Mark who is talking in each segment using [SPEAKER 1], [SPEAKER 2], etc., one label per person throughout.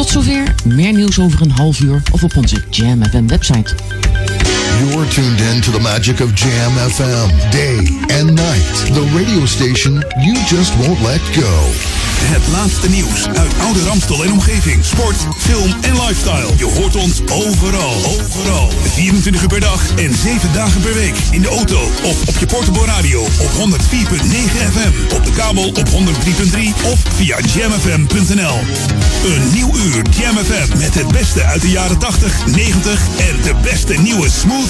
[SPEAKER 1] Tot zover. Meer nieuws over een half uur of op onze Jam FM website.
[SPEAKER 2] You're tuned in to the magic of Jam FM. Day and night. The radio station you just won't let go.
[SPEAKER 3] Het laatste nieuws uit oude Ramstel en omgeving. Sport, film en lifestyle. Je hoort ons overal. Overal. 24 uur per dag en 7 dagen per week. In de auto of op je portable radio op 104.9 FM. Op de kabel op 103.3 of via jamfm.nl. Een nieuw uur Jam FM met het beste uit de jaren 80, 90 en de beste nieuwe smooth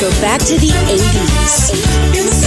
[SPEAKER 4] go back to the 80s.
[SPEAKER 5] 80s.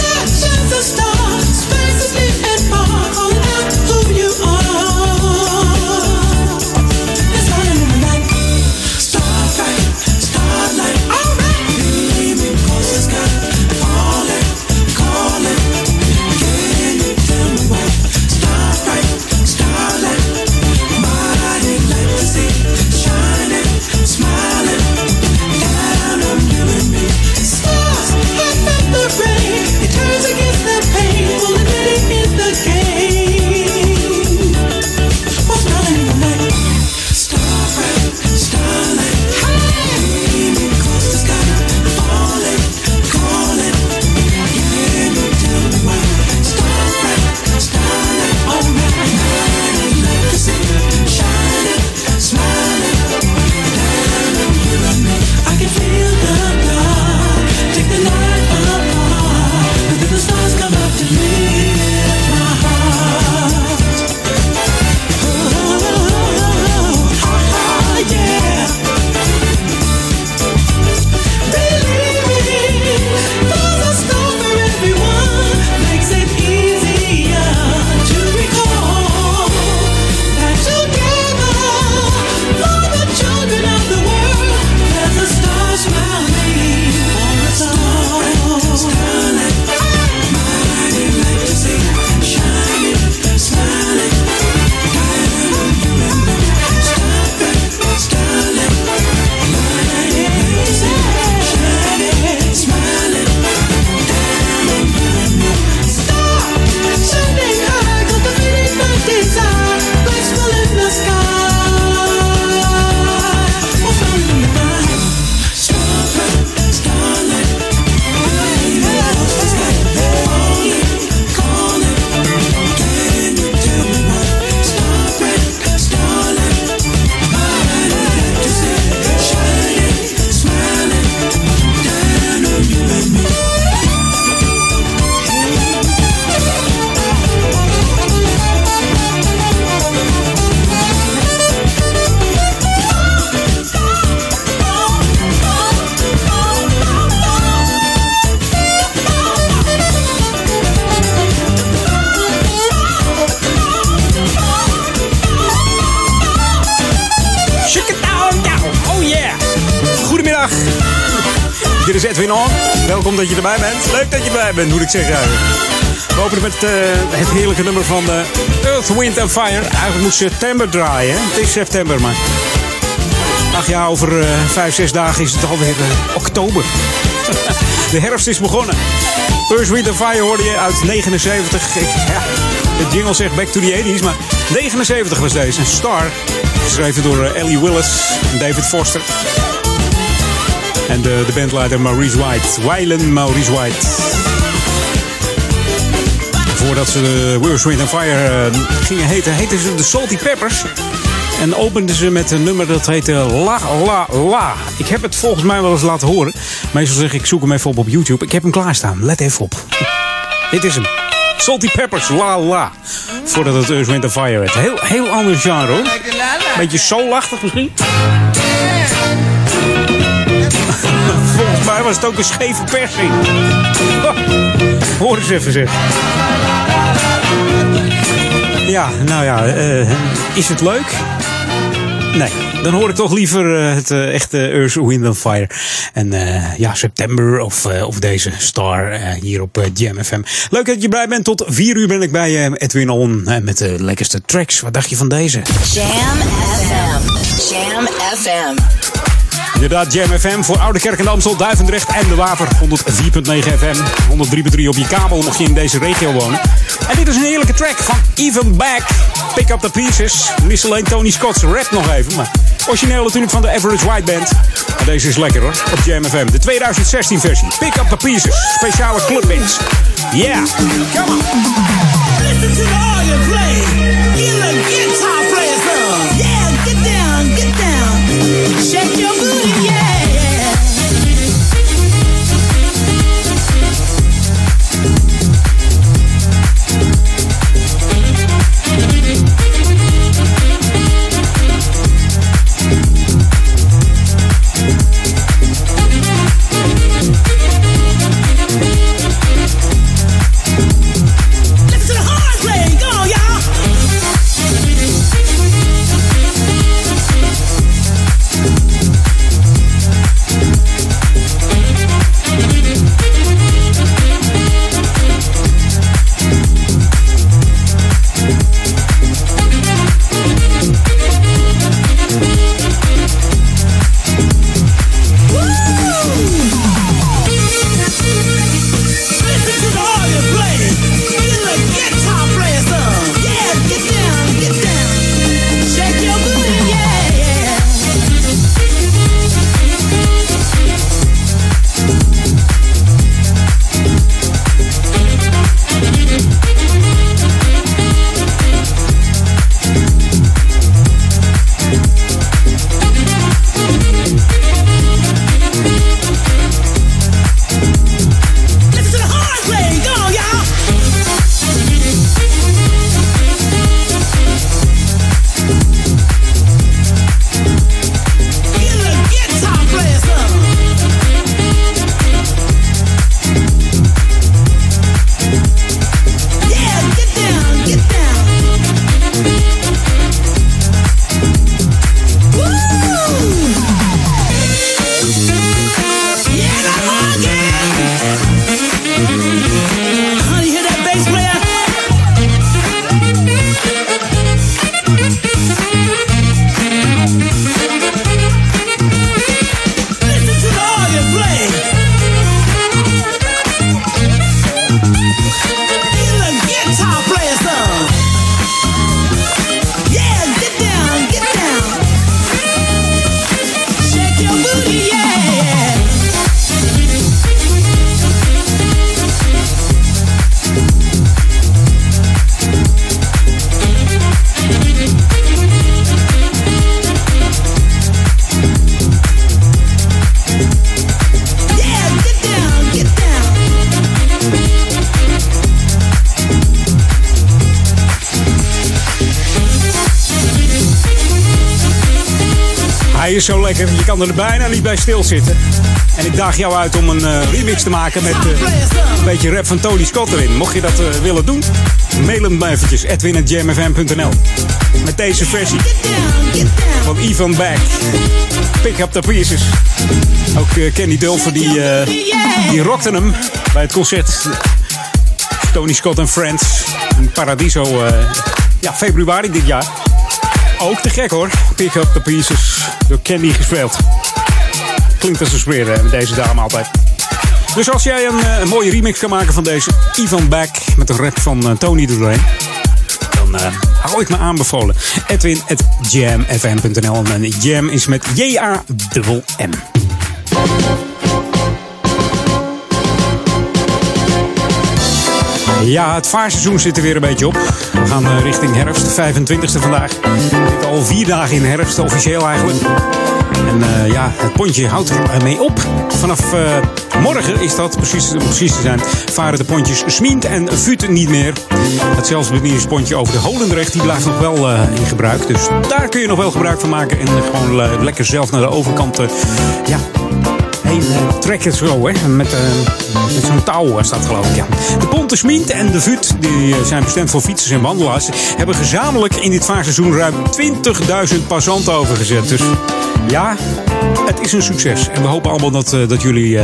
[SPEAKER 5] Dat je erbij bent. Leuk dat je erbij bent, moet ik zeggen. We openen met eh, het heerlijke nummer van eh, Earth, Wind and Fire. Eigenlijk moet september draaien. Het is september, maar... Ach ja, over eh, vijf, zes dagen is het alweer oktober. De herfst is begonnen. Earth, Wind and Fire hoorde je uit 79. Ik, ja, de jingle zegt back to the 80s, maar 79 was deze. Star. Geschreven door Ellie Willis en David Foster.
[SPEAKER 6] En de, de bandleider Maurice White. Wylan Maurice White. Voordat ze de Worst Wind and Fire eh, gingen heten, heten ze de Salty Peppers. En openden ze met een nummer dat heette La La La. Ik heb het volgens mij wel eens laten horen. Meestal zeg ik, zoek hem even op op YouTube. Ik heb hem klaarstaan. Let even op. Dit is hem. Salty Peppers, La La. Voordat het Earth, Wind and Fire werd. Heel, heel ander genre hoor. Beetje soulachtig misschien. Volgens mij was het ook een scheve persing. Hoor eens even zeg. Ja, nou ja, eh, is het leuk? Nee, dan hoor ik toch liever eh, het eh, echte Earth, Wind and Fire. En eh, ja, september of, eh, of deze Star eh, hier op eh, Jam FM. Leuk dat je blij bent. Tot vier uur ben ik bij eh, Edwin On met de lekkerste tracks. Wat dacht je van deze?
[SPEAKER 7] Jam FM. Jam FM.
[SPEAKER 6] Inderdaad, Jam FM voor Oude Kerk en Amstel, Duivendrecht en De Waver. 104.9 FM, 103.3 op je kabel mocht je in deze regio wonen. En dit is een heerlijke track van Even Back. Pick Up The Pieces. Mis alleen Tony Scott's rap nog even. Maar origineel natuurlijk van de Average White Band. Maar deze is lekker hoor, op Jam FM. De 2016 versie. Pick Up The Pieces. Speciale clubmix. Yeah, come on.
[SPEAKER 5] Listen to the organ play. Hear the Shake your booty,
[SPEAKER 6] Je kan er bijna niet bij stilzitten. En ik daag jou uit om een eh, remix te maken met eh, een beetje rap van Tony Scott erin. Mocht je dat eh, willen doen, mail hem eventjes. edwin.jamfm.nl Met deze versie van Ivan Back. Pick up the pieces. Ook Kenny Dulfer die, die rockte hem bij het concert. Tony Scott en Friends in Paradiso. ja, februari dit jaar. Ook te gek hoor. Pick up the pieces. Door Candy gespeeld. Klinkt als een sfeer eh, met deze dame altijd. Dus als jij een, eh, een mooie remix kan maken van deze Ivan Back met een rap van eh, Tony doorheen. Dan eh, hou ik me aanbevolen. Edwin at jamfm.nl. En jam is met J-A-M-M. Ja, het vaarseizoen zit er weer een beetje op. We gaan eh, richting herfst, 25e vandaag. Al vier dagen in herfst, officieel eigenlijk. En eh, ja, het pontje houdt er mee op. Vanaf eh, morgen is dat, precies, precies te zijn, varen de pontjes Smient en Vut niet meer. Het zelfbedieningspontje over de Holendrecht, die blijft nog wel in gebruik. Dus daar kun je nog wel gebruik van maken. En gewoon lekker zelf naar de overkant ja, heen eh, trekken zo, hè. Met, eh, met zo'n touw eh, staat geloof ik, ja. De Ponte en de Vut, die eh, zijn bestemd voor fietsers en wandelaars, hebben gezamenlijk in dit vaarseizoen ruim 20.000 passanten overgezet. Dus ja, het is een succes. En we hopen allemaal dat, eh, dat jullie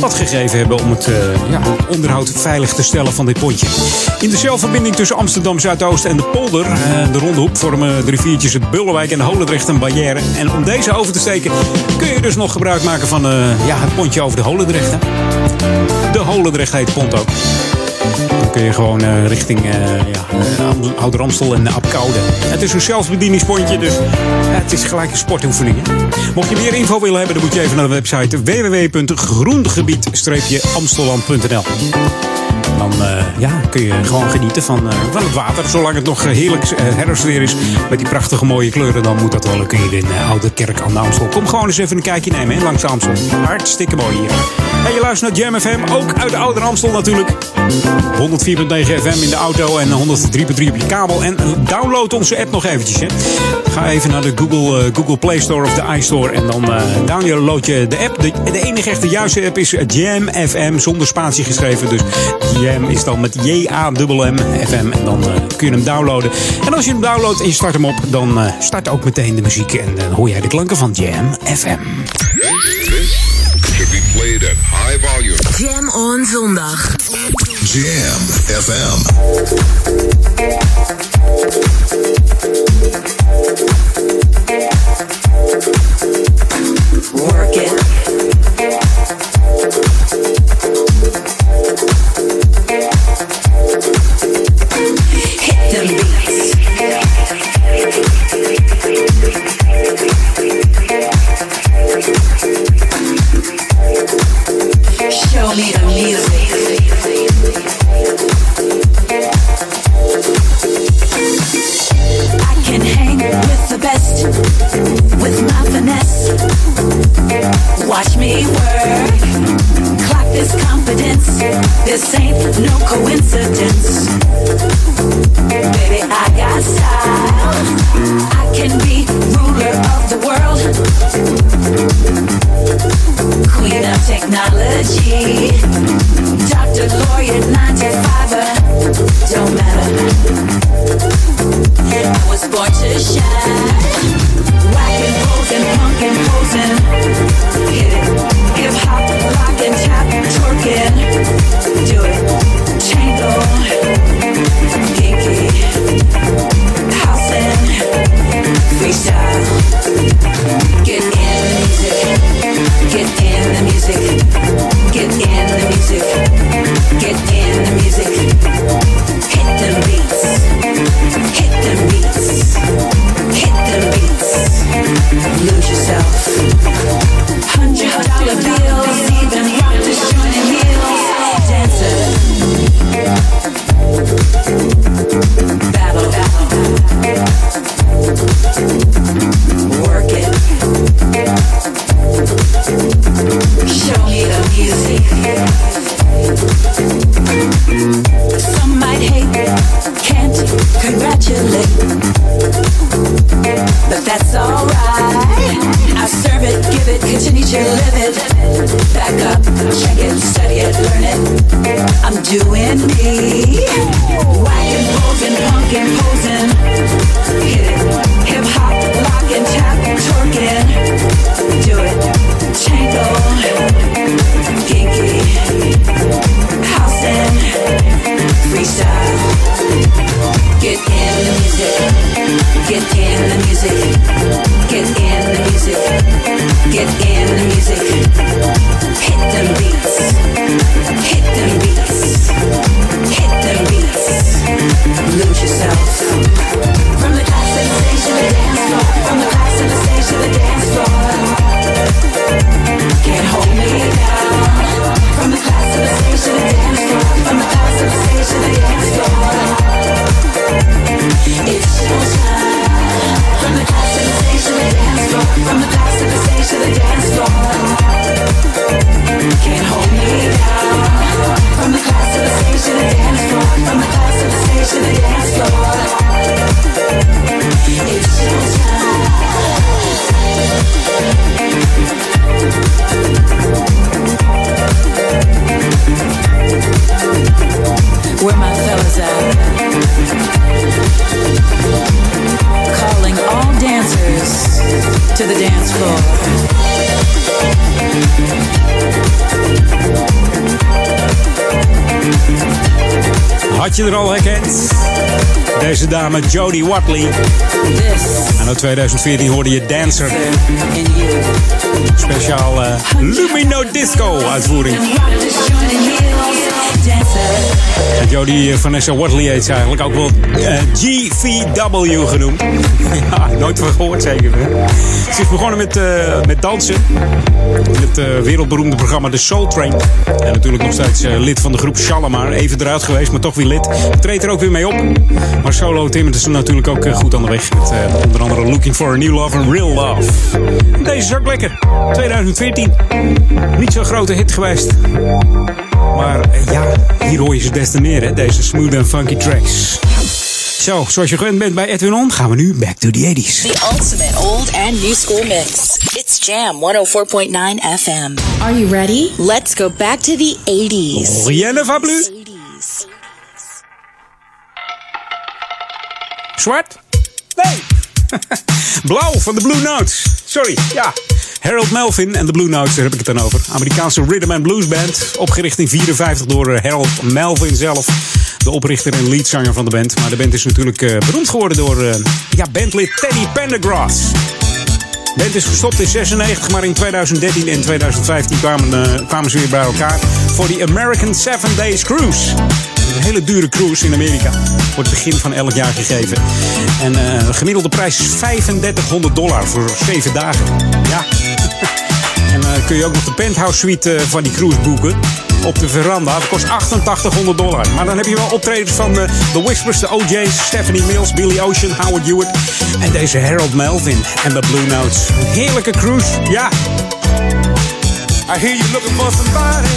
[SPEAKER 6] wat gegeven hebben om het, ja, het onderhoud veilig te stellen van dit pontje. In de zeilverbinding tussen Amsterdam Zuidoost en de Polder, de ronde hoek, vormen de riviertjes het Bullenwijk en de Holendrecht een barrière. En om deze over te steken kun je dus nog gebruik maken van eh, ja, het pontje over de Holendrecht. Hè? De Holendrecht heet pont ook. Kun je gewoon eh, richting eh ja, eh, Am- Ouder Amstel en Apkoude. Het is een zelfbedieningspontje, dus het is gelijk een sportoefening. Hè? Mocht je meer info willen hebben, dan moet je even naar de website www.groengebied-amstelland.nl. Dan ja, kun je gewoon genieten van, van het water. Zolang het nog heerlijk herfstweer is met die prachtige mooie kleuren, dan moet dat wel lukken hier in Oude Kerk aan de Amstel. Kom gewoon eens even een kijkje nemen hè, langs de Amstel. Hartstikke mooi hier. En je luistert naar Jam FM, ook uit de Oude Amstel natuurlijk. 104.9 FM in de auto en 103.3 op je kabel. En download onze app nog eventjes. Hè. Ga even naar de Google, eh, Google Play Store of de iStore. En dan eh, download je de app. De, enige echte juiste app is Jam FM zonder spatie geschreven. Dus Jam is dan met J-A-M-M FM. En dan eh, kun je hem downloaden. En als je hem downloadt en je start hem op, dan eh, start ook meteen de muziek. En dan hoor jij de klanken van Jam FM.
[SPEAKER 8] Should be played at high volume.
[SPEAKER 9] Jam on zondag.
[SPEAKER 2] Jam FM.
[SPEAKER 10] Work it. Hit them can be ruler of the world. Queen of technology. Doctor, lawyer, nine to five. Don't matter. I was born to shine. Whacking, posing, punkin', posing. Hit it. Hip hop, rock and tap, twerking. Do it. Tango. Kinky. Get in the music. Get in the music. Get in the music. Get in the music. Hit beats. Hit beats. Hit beats. Lose yourself. Doing me. Whacking, posing, punkin', posing. Hit it. Get in the music. Get in the music. Get in the. to the dance floor.
[SPEAKER 6] Had je er al herkend? Deze dame Jodie Watley. En uit 2014 hoorde je Dancer. Speciaal eh, Lumino Disco uitvoering. Jodie Vanessa Watley heet ze eigenlijk ook wel eh, GVW genoemd. ja, nooit van gehoord zeker. Hè? Ze is begonnen met, eh, met dansen. In het eh, wereldberoemde programma The Soul Train. En natuurlijk nog steeds lid van de groep Shalimar. Even eruit geweest, maar toch weer lid. Treedt er ook weer mee op. Maar solo Tim is natuurlijk ook goed aan de weg. Met onder andere Looking for a New Love en Real Love. Deze is lekker. 2014. Niet zo'n grote hit geweest. Maar eh, ja, hier hoor je ze des te meer, hè? Deze smooth en funky tracks. Zo, zoals je gewend bent bij Edwin On, gaan we nu back to the 80s.
[SPEAKER 9] The ultimate old and new school mix. It's Jam 104.9 FM. Are you ready? Let's go back to the 80s.
[SPEAKER 6] Rien va plus. Zwart? Nee. Blauw van de Blue Notes. Sorry, ja. Harold Melvin en de Blue Notes, daar heb ik het dan over. Amerikaanse rhythm and blues band. Opgericht in 54 door eh, Harold Melvin zelf. De oprichter en leadzanger van de band. Maar de band is natuurlijk eh, beroemd geworden door eh, ja, bandlid Teddy Pendergrass. De band is gestopt in 96, maar in 2013 en 2015 kwamen, kwamen ze weer bij elkaar voor die American Seven Days Cruise. Hele dure cruise in Amerika. Wordt begin van elk jaar gegeven. En eh, de gemiddelde prijs is 3500 dollar voor 7 dagen. Ja. en dan kun je ook nog de penthouse suite eh, van die cruise boeken. Op de veranda. Kost 8800 dollar. Maar dan heb je wel optredens van eh, The Whispers, de OJ's, Stephanie Mills, Billy Ocean, Howard Hewitt. En deze Harold Melvin en de Blue Notes. Een heerlijke cruise. Ja.
[SPEAKER 11] I hear you looking for somebody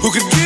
[SPEAKER 11] who could give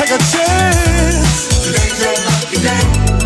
[SPEAKER 11] Take a chance. Today's your lucky day.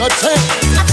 [SPEAKER 11] Gonna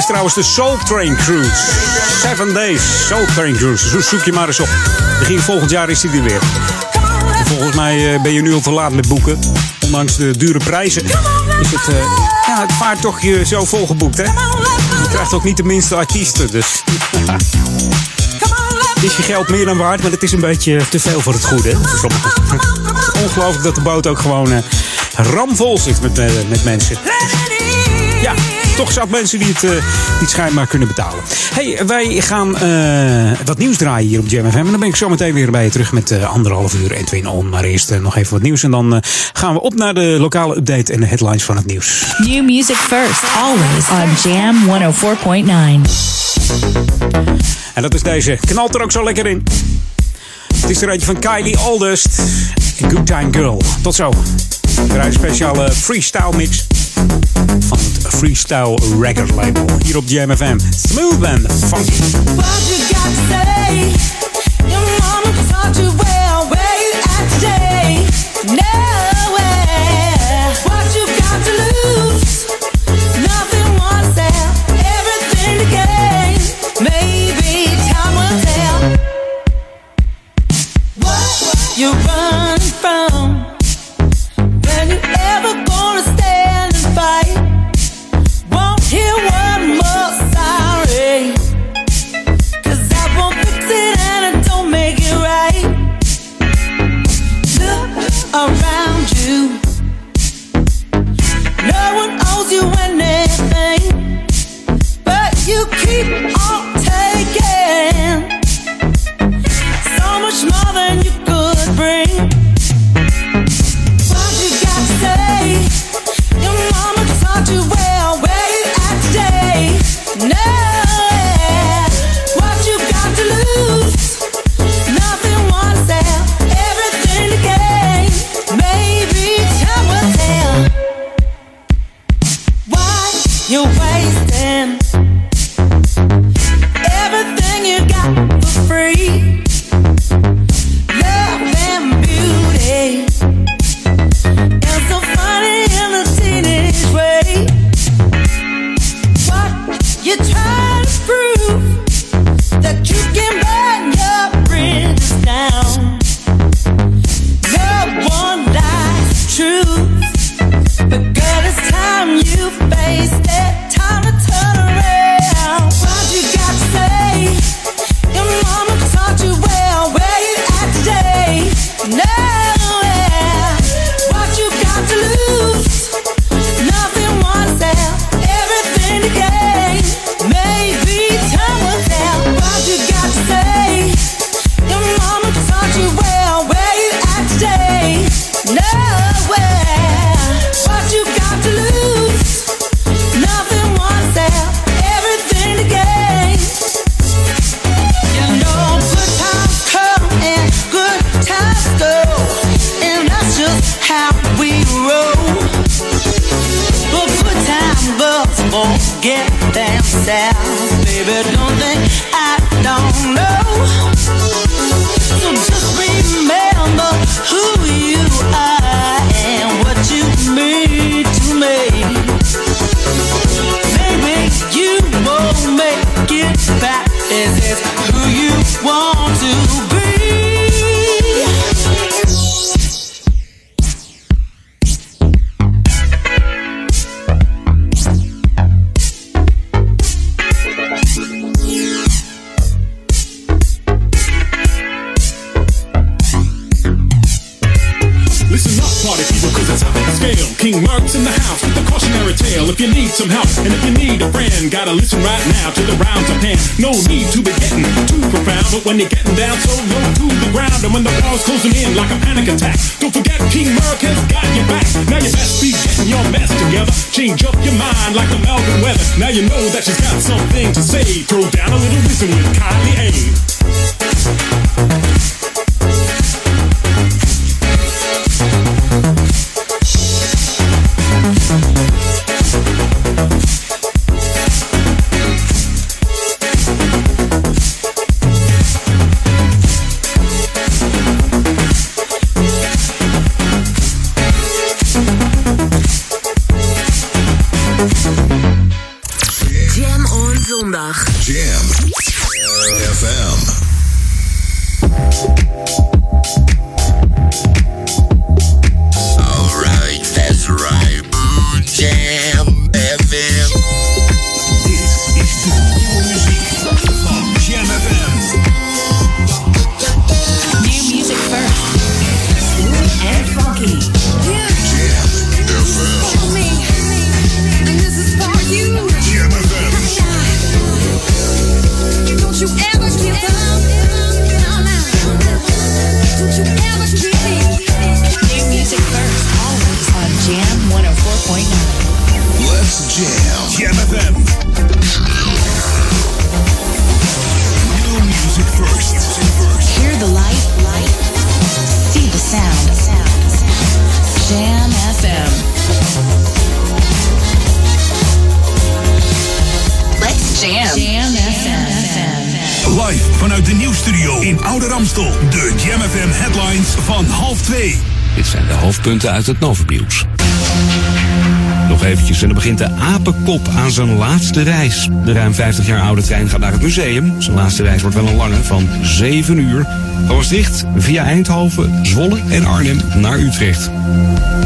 [SPEAKER 11] is
[SPEAKER 6] trouwens de Soul Train Cruise. Seven Days Soul Train Cruise. Zo zoek je maar eens op. Begin volgend jaar is die er weer. Volgens mij eh, ben je nu al te laat met boeken. Ondanks de dure prijzen is het, uh, ja, het vaarttochtje zo volgeboekt. Hè? Je krijgt ook niet de minste artiesten. Dus. Het is je geld meer dan waard, maar het is een beetje te veel voor het goede. Ongelooflijk dat de boot ook gewoon eh, ramvol zit met, met mensen toch zat mensen die het, eh, niet schijnbaar kunnen betalen. hey, wij gaan eh, wat nieuws draaien hier op Jam FM. En dan ben ik zo meteen weer bij je terug met eh, anderhalf uur en 2. Maar eerst nog even wat nieuws. En dan gaan we op naar de lokale update en de headlines van het nieuws.
[SPEAKER 9] New music first, always on Jam 104.9.
[SPEAKER 6] En dat is deze. Knalt er ook zo lekker in. Het is de eentje van Kylie Aldust. Good Time Girl. Tot zo. Draai speciale freestyle mix. Freestyle Records label hier op JMFM. Smooth and funky.
[SPEAKER 12] What you got say? Your mama taught you well. Where you at?
[SPEAKER 2] Jam.
[SPEAKER 13] Jam FM.
[SPEAKER 9] New music first. Hear the light, light. See the sound, sound. Jam FM. Let's jam. Jam FM.
[SPEAKER 3] Live vanuit de nieuwstudio in Oude Ramstel. De Jam FM headlines van half twee.
[SPEAKER 14] Dit zijn de hoofdpunten uit het Novumnieuws. Nog eventjes, en dan begint de apenkop aan zijn laatste reis. De ruim 50 jaar oude trein gaat naar het museum. Zijn laatste reis wordt wel een lange, van 7 uur. Maastricht via Eindhoven, Zwolle en Arnhem naar Utrecht.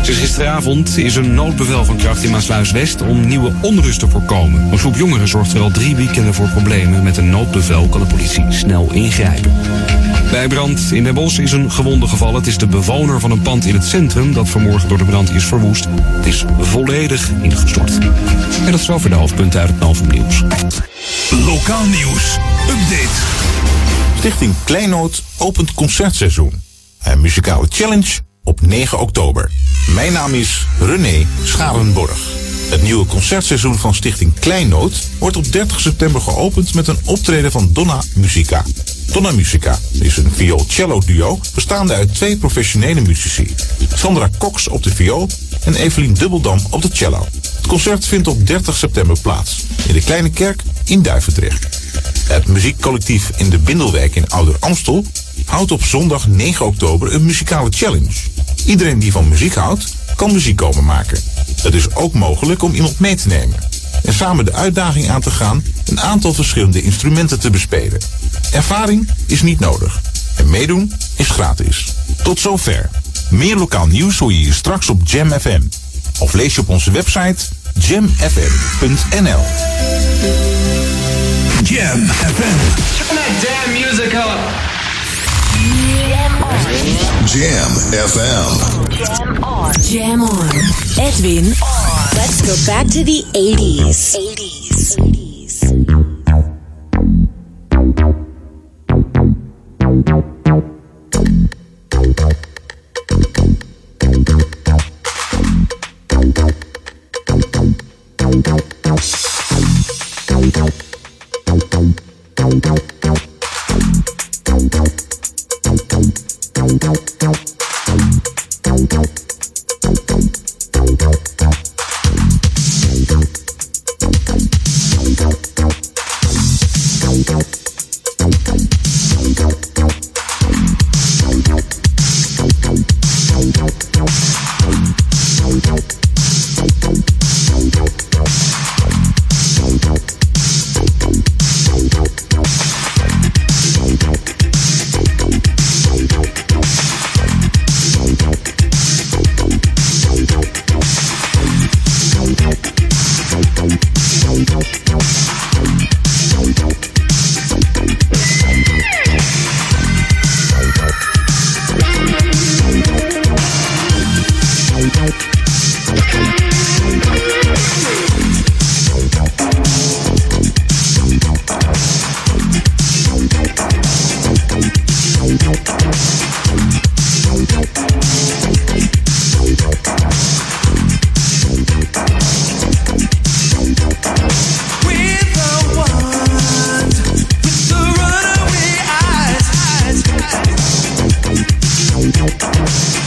[SPEAKER 14] Sinds gisteravond is een noodbevel van kracht in Maasluis-West om nieuwe onrust te voorkomen. Een groep jongeren zorgt er al drie weekenden voor problemen. Met een noodbevel kan de politie snel ingrijpen. Bij brand in Den Bosch is een gewonde gevallen. Het is de bewoner van een pand in het centrum dat vanmorgen door de brand is verwoest. Het is volledig ingestort. En dat is over de hoofdpunten uit het Novum Nieuws.
[SPEAKER 3] Lokaal nieuws. Update.
[SPEAKER 15] Stichting Kleinoot opent concertseizoen. Een muzikale challenge op 9 oktober. Mijn naam is René Scharenborg. Het nieuwe concertseizoen van Stichting Kleinoot wordt op 30 september geopend met een optreden van Donna Musica. Donna Musica is een viool-cello duo bestaande uit twee professionele muzici. Sandra Cox op de viool en Evelien Dubbeldam op de cello. Het concert vindt op 30 september plaats in de Kleine Kerk in Duivendrecht. Het muziekcollectief in de Bindelwijk in Ouder Amstel houdt op zondag 9 oktober een muzikale challenge. Iedereen die van muziek houdt, kan muziek komen maken. Het is ook mogelijk om iemand mee te nemen. En samen de uitdaging aan te gaan een aantal verschillende instrumenten te bespelen. Ervaring is niet nodig. En meedoen is gratis. Tot zover. Meer lokaal nieuws hoor je hier straks op Jam FM. Of lees je op onze website jamfm.nl.
[SPEAKER 3] Jam FM.
[SPEAKER 13] Turn that damn music up.
[SPEAKER 2] Jam FM.
[SPEAKER 7] Jam on. Jam on. Edwin on.
[SPEAKER 9] Let's go back to the 80s.
[SPEAKER 7] 80s.
[SPEAKER 6] 80s. Música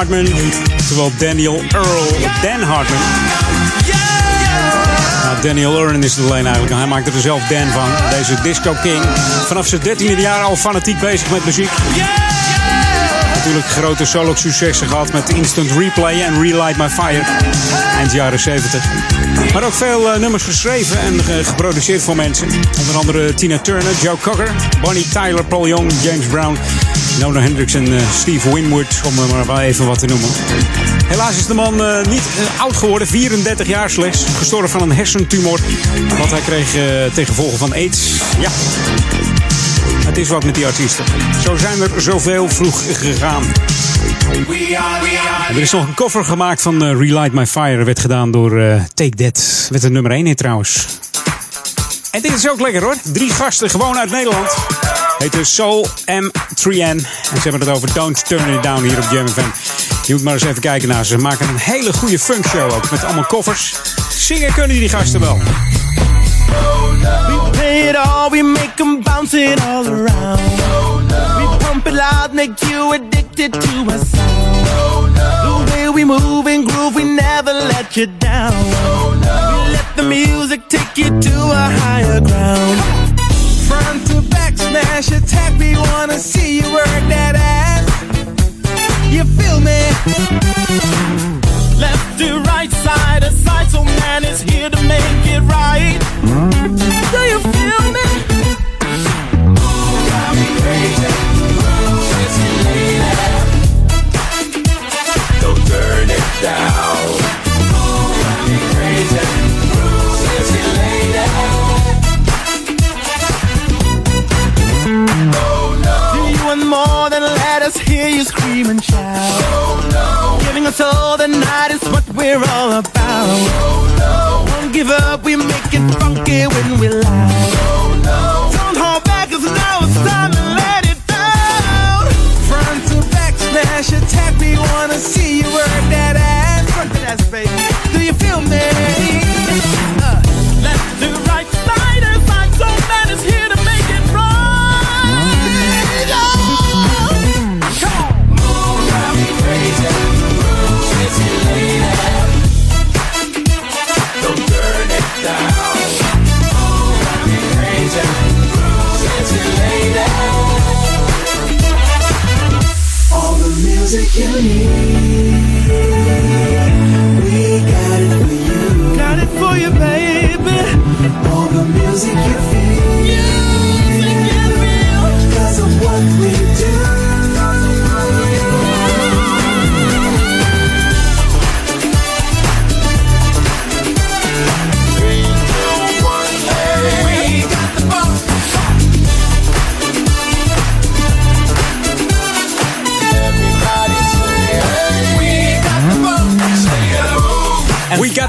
[SPEAKER 6] Hartman. Terwijl Daniel Earl Dan Hartman. Nou, Daniel Earl is het alleen eigenlijk. Hij maakt er zelf Dan van. Deze Disco King. Vanaf zijn 13e jaar al fanatiek bezig met muziek. Natuurlijk grote solo successen gehad met Instant Replay en Relight My Fire. Eind jaren 70. Maar ook veel eh, nummers geschreven en ge- geproduceerd voor mensen. Onder andere Tina Turner, Joe Cocker, Bonnie Tyler, Paul Young, James Brown, Nona Hendrix en eh, Steve Winwood, om maar wel even wat te noemen. Helaas is de man eh, niet eh, oud geworden, 34 jaar slechts. Gestorven van een hersentumor. Wat hij kreeg eh, ten gevolge van AIDS. Ja, is wat met die artiesten. Zo zijn er zoveel vroeg gegaan. Er is nog een cover gemaakt van eh, Relight My Fire. werd gedaan door eh, Take That. Werd een nummer 1 hit trouwens. En dit is ook lekker hoor. Drie gasten gewoon uit Nederland. Heten Soul M3N. En ze hebben het over Don't Turn It Down hier op Jam FM. Je moet maar eens even kijken naar ze. Ze maken een hele goede funkshow ook. Met allemaal koffers. Zingen kunnen die gasten wel.
[SPEAKER 5] It all, we make them bounce it all around. We pump it loud, make you addicted to our sound. The way we move and groove, we never let you down. We let the music take you to a higher ground. Front to back, smash attack, we wanna see you work that ass. You feel me? Left to right, side to side, so man is here to make it right. Do you feel and shout? Giving us all the night is what we're all about. Won't give up, we make it funky when we loud. Don't hold back, cause now it's time to let it down. Front to back, smash attack, we wanna see you work that ass. Work that ass, baby. music you need. We got it for you. Got it for you, baby. All the
[SPEAKER 6] music you feel.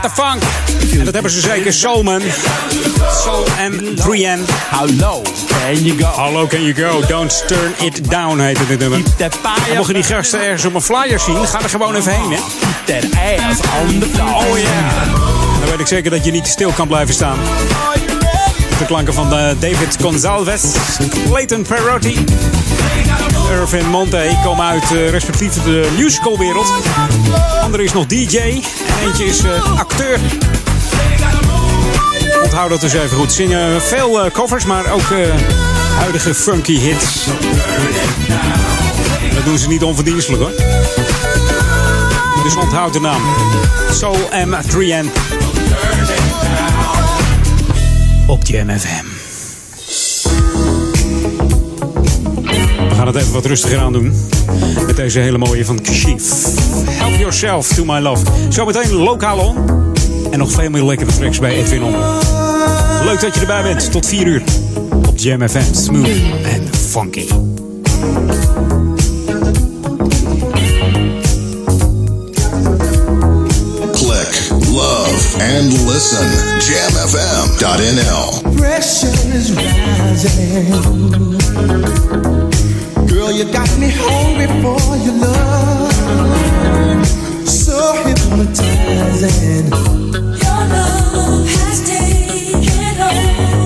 [SPEAKER 6] Funk. En dat hebben ze zeker. Soulman. Soul M3N.
[SPEAKER 16] How low can you go?
[SPEAKER 6] How low can you go? Don't turn it down heet het nummer. En mocht je die gasten ergens op een flyer zien, ga er gewoon even heen, hè.
[SPEAKER 16] That ass on the floor.
[SPEAKER 6] Oh yeah. Dan weet ik zeker dat je niet stil kan blijven staan. De klanken van eh, David Gonzalez, Clayton Perotti, Irvin Monte komen uit eh, respectief de musicalwereld. Andere is nog DJ en eentje is eh, acteur. Onthoud dat dus even goed. Zingen veel covers, maar ook huidige funky hits. Dat doen ze niet onverdienstelijk hoor. Dus onthoud de naam. Soul M3N. Op Jam FM. We gaan het even wat rustiger aan doen. Met deze hele mooie van Kashif. Help yourself to my love. Zometeen lokaal on. En nog veel meer lekkere tracks bij Edwin On. Leuk dat je erbij bent. Tot 4 uur. Op Jam. Smooth en funky.
[SPEAKER 2] And listen. JamFM.nl.
[SPEAKER 5] Pressure is rising. Girl, you got me hungry for your love. So hypnotizing. Your love has taken over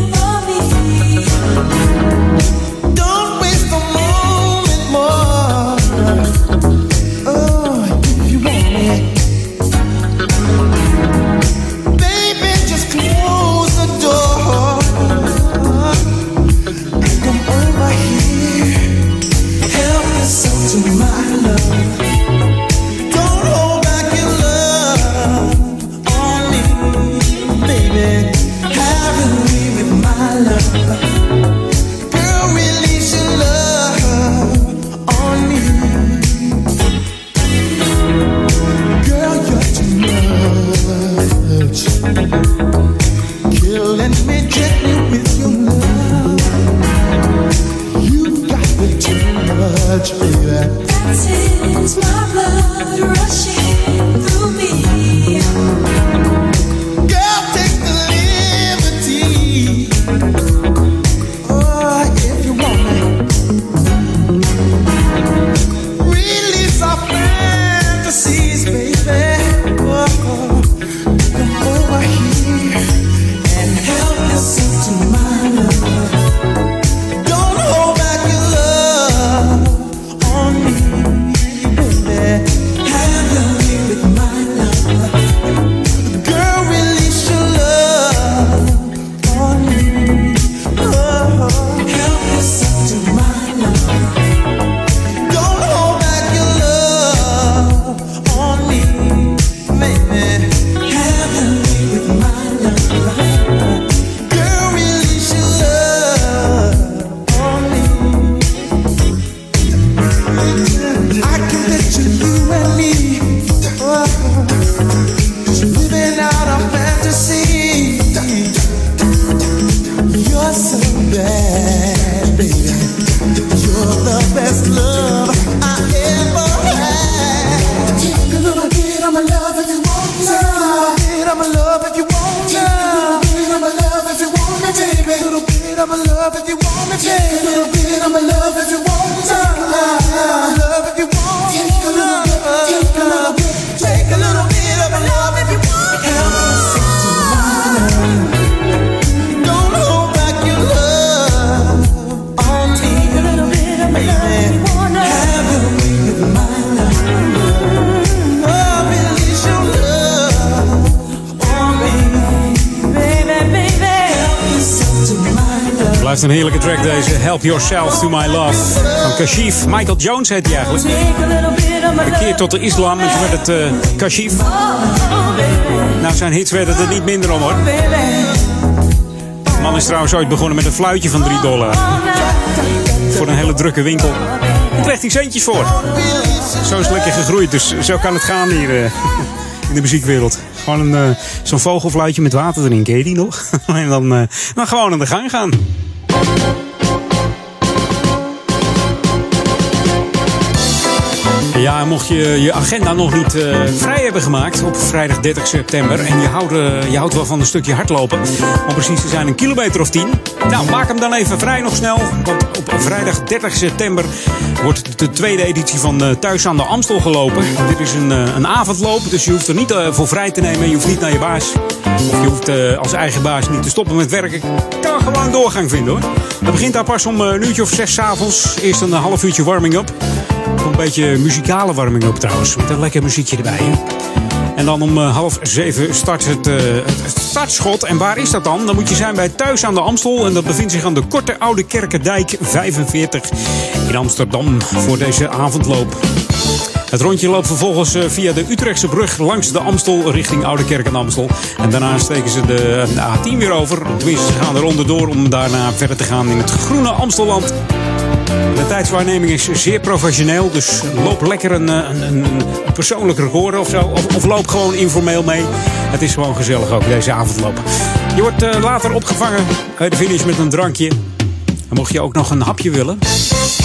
[SPEAKER 6] een heerlijke track deze. Help Yourself to My Love. Van Kashif. Michael Jones heet hij eigenlijk. Bekeerd tot de islam werd het eh Kashif. Nou, zijn hits werden er niet minder om hoor. De man is trouwens ooit begonnen met een fluitje van 3 dollar. Voor een hele drukke winkel. Daar kreeg hij centjes voor. Zo is het lekker gegroeid, dus zo kan het gaan hier eh, in de muziekwereld. Gewoon een, eh, zo'n vogelfluitje met water erin, ken je die nog? en dan, eh, dan gewoon aan de gang gaan. En Ja, mocht je je agenda nog niet eh, vrij hebben gemaakt op vrijdag 30 september. en je houdt, eh, je houdt wel van een stukje hardlopen. om precies te zijn een kilometer of 10. Nou, maak hem dan even vrij nog snel. Want op vrijdag 30 september wordt de tweede editie van eh, Thuis aan de Amstel gelopen. Dit is een, een avondloop, dus je hoeft er niet voor vrij te nemen. Je hoeft niet naar je baas. Of je hoeft als eigen baas niet te stoppen met werken. Kan gewoon doorgang vinden hoor. Het begint daar pas om een uurtje of zes 's avonds. Eerst een half uurtje warming-up. Een beetje muzikale warming-up trouwens. Met een lekker muziekje erbij. Hè? En dan om eh, half zeven start het, eh, het startschot. En waar is dat dan? Dan moet je zijn bij Thuis aan de Amstel. En dat bevindt zich aan de Korte Oude Kerkendijk 45 in Amsterdam voor deze avondloop. Het rondje loopt vervolgens eh, via de Utrechtse brug langs de Amstel richting Oude Kerk en Amstel. En daarna steken ze de A10 weer over. Tenminste, ze gaan er onderdoor om daarna verder te gaan in het groene Amstelland. De tijdswaarneming is zeer professioneel, dus loop lekker een, eh, een, een, persoonlijk record of zo. Of, of loop gewoon informeel mee. Het is gewoon gezellig ook, deze avondloop. Je wordt eh, later opgevangen bij de finish met een drankje. En mocht je ook nog een hapje willen,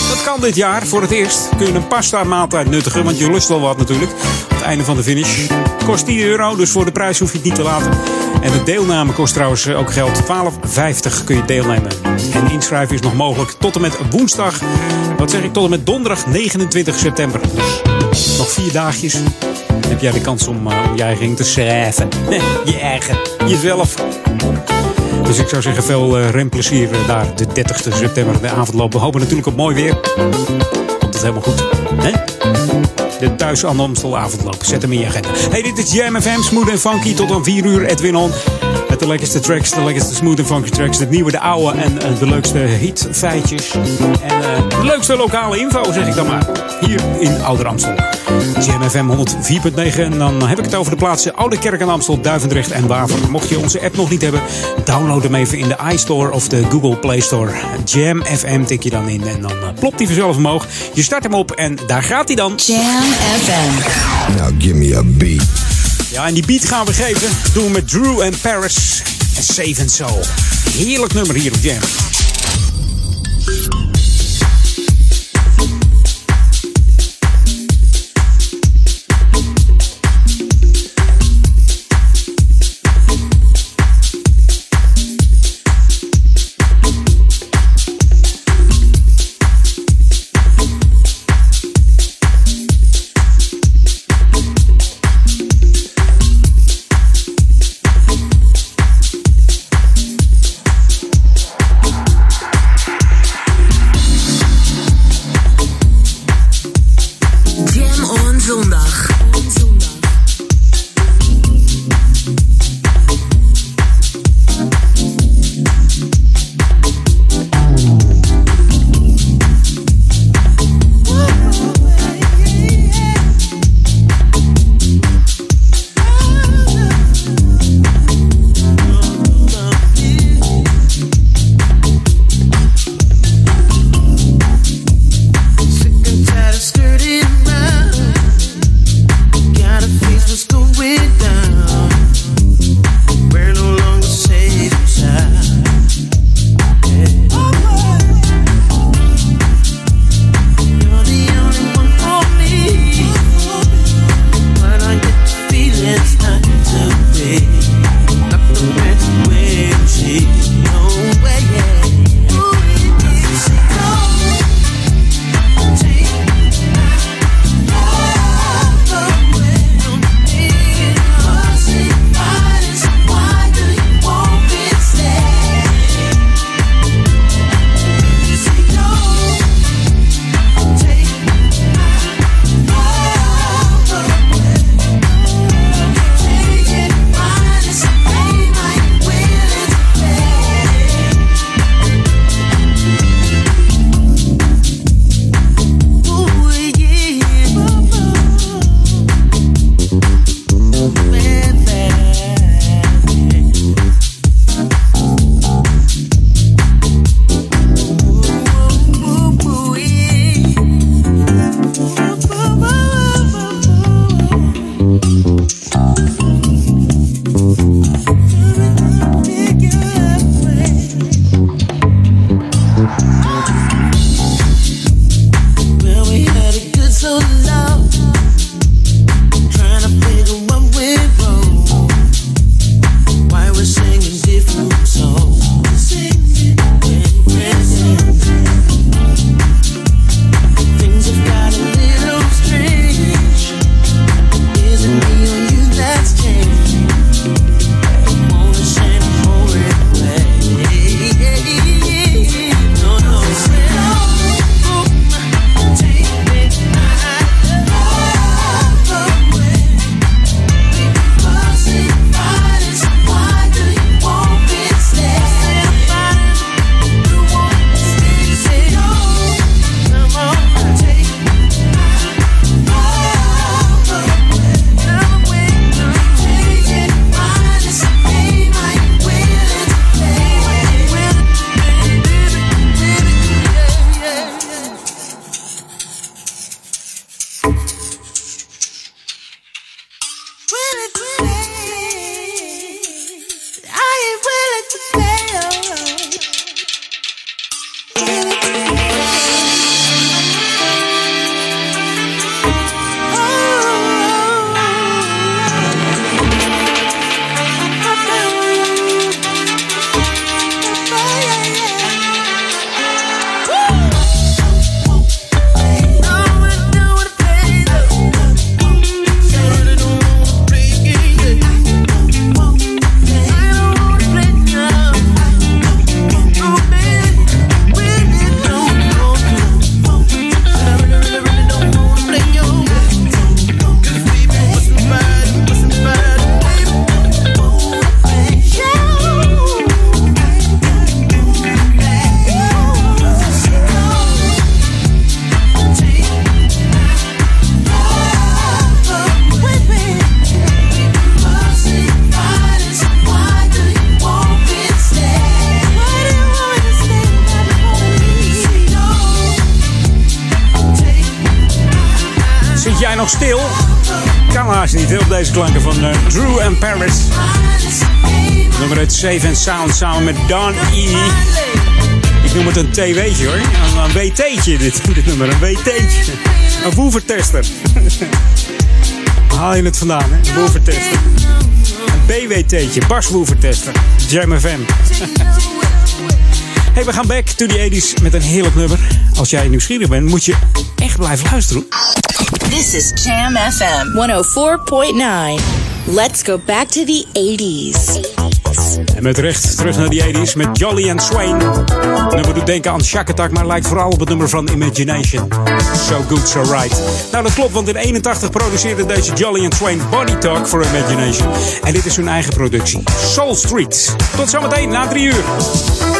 [SPEAKER 6] dat kan dit jaar voor het eerst. Kun je een pasta maaltijd nuttigen, want je lust wel wat natuurlijk. Het einde van de finish. Kost 10 euro, dus voor de prijs hoef je het niet te laten. En de deelname kost trouwens ook geld. 12,50 kun je deelnemen. En inschrijven is nog mogelijk tot en met woensdag. Wat zeg ik, tot en met donderdag 29 september. Dus nog vier dagjes. Heb jij de kans om, eh, om je eigen te schrijven. je eigen, jezelf. Dus ik zou zeggen, veel eh, remplezier eh, daar de 30 september, de avondloop. We hopen natuurlijk op mooi weer. Komt het helemaal goed. Hè? De thuis aan Amstel. Zet hem in je agenda. Hey, dit is Jam FM, smooth en funky. Tot aan 4 uur, Edwin On. Met de lekkerste tracks, de lekkerste smooth en funky tracks. De nieuwe, de oude en eh, de leukste hit feitjes. En eh, de leukste lokale info, zeg ik dan maar. Hier in Ouder Amstel. Jam FM 104.9. En dan heb ik het over de plaatsen Oude Kerk en Amstel, Duivendrecht en Waver. Mocht je onze app nog niet hebben, download hem even in de iStore of de Google Play Store. Jam FM tik je dan in en dan eh, plopt hij vanzelf omhoog. Je start hem op en daar gaat hij dan.
[SPEAKER 9] Jam FM.
[SPEAKER 2] Now give me a beat.
[SPEAKER 6] Ja, en die beat gaan we geven. Doen we met Drew en Paris en Save and Soul. Heerlijk nummer hier op Jam. Stil? Kan haast niet op deze klanken van eh, Drew and Paris. Nummer het Safe and Sound samen met Don E. Ik noem het een TW'tje hoor. Een, een WT'tje dit, dit nummer, een WT'tje. Een woevertester. Haal je het vandaan hè? Een woevertester. Een BWT'tje, baswoevertester. Jam FM. Hey, we gaan back to the 80s met een heerlijk nummer. Als jij nieuwsgierig bent, moet je echt blijven luisteren.
[SPEAKER 9] This is Jam FM 104.9. Let's go back to the 80s.
[SPEAKER 6] En met recht terug naar die 80s met Jolly and Swain. Het nummer doet denken aan Shack Attack, maar lijkt vooral op het nummer van Imagination. So good, so right. Nou, dat klopt, want in 81 produceerde deze Jolly and Swain Body Talk voor Imagination. En dit is hun eigen productie, Soul Street. Tot zometeen na drie uur.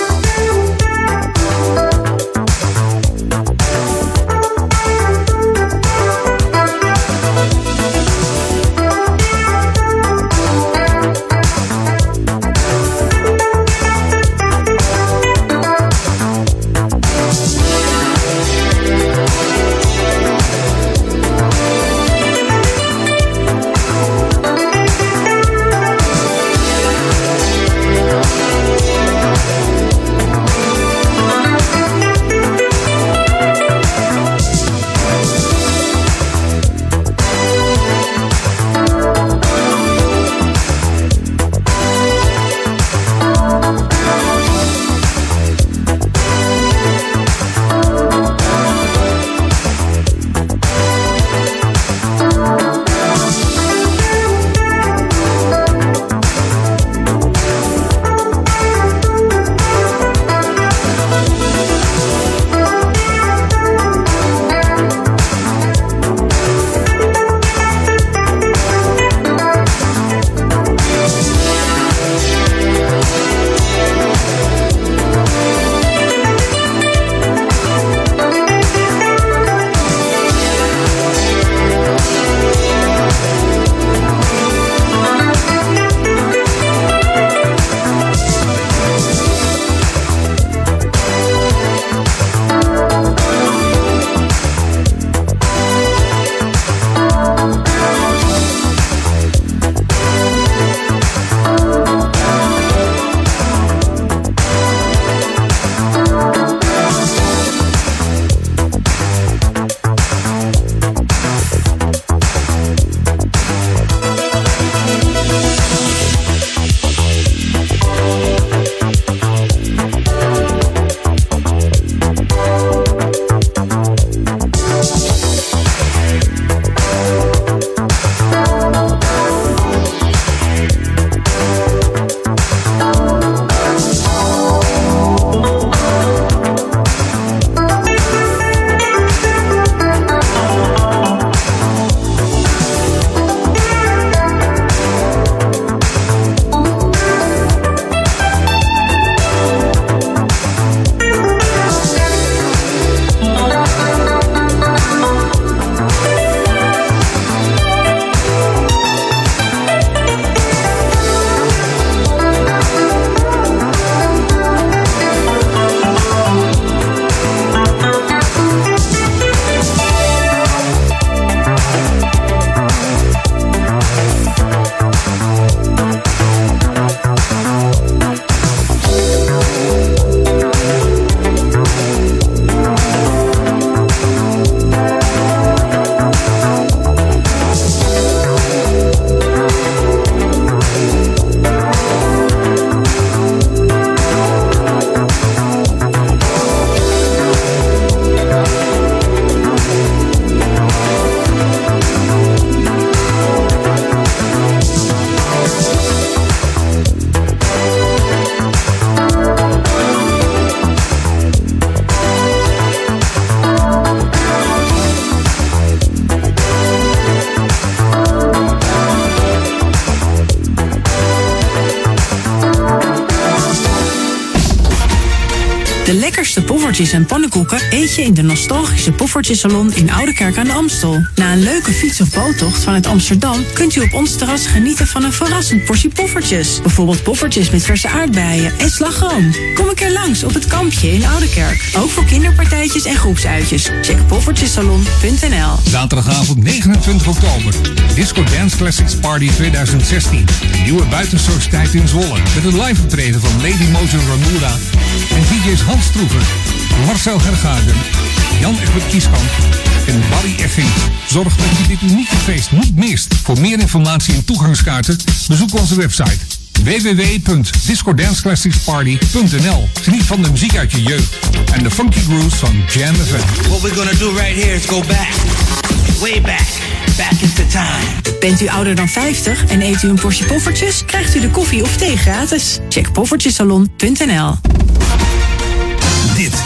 [SPEAKER 17] En pannenkoeken eet je in de nostalgische Poffertjesalon in Oudekerk aan de Amstel. Na een leuke fiets- of boottocht vanuit Amsterdam kunt u op ons terras genieten van een verrassend portie poffertjes. Bijvoorbeeld poffertjes met verse aardbeien en slagroom. Kom een keer langs op het kampje in Oudekerk. Ook voor kinderpartijtjes en groepsuitjes. Check poffertjesalon.nl.
[SPEAKER 18] Zaterdagavond 29 oktober. Disco Dance Classics Party 2016. Een nieuwe buitensociëteit in Zwolle. Met een live optreden van Lady Mojo Ramura en DJ's Hans Stroever, Marcel Gergaarden, Jan Egbert Kieskamp en Barry Effing. Zorg dat je dit unieke feest niet mist. Voor meer informatie en toegangskaarten bezoek onze website www.discodanceclassicsparty.nl Geniet van de muziek uit je jeugd en de funky grooves van Jam FM.
[SPEAKER 12] What we're gonna do right here is go back, way back, back into time.
[SPEAKER 17] Bent u ouder dan 50 en eet u een portie poffertjes? Krijgt u de koffie of thee gratis. Check poffertjesalon.nl.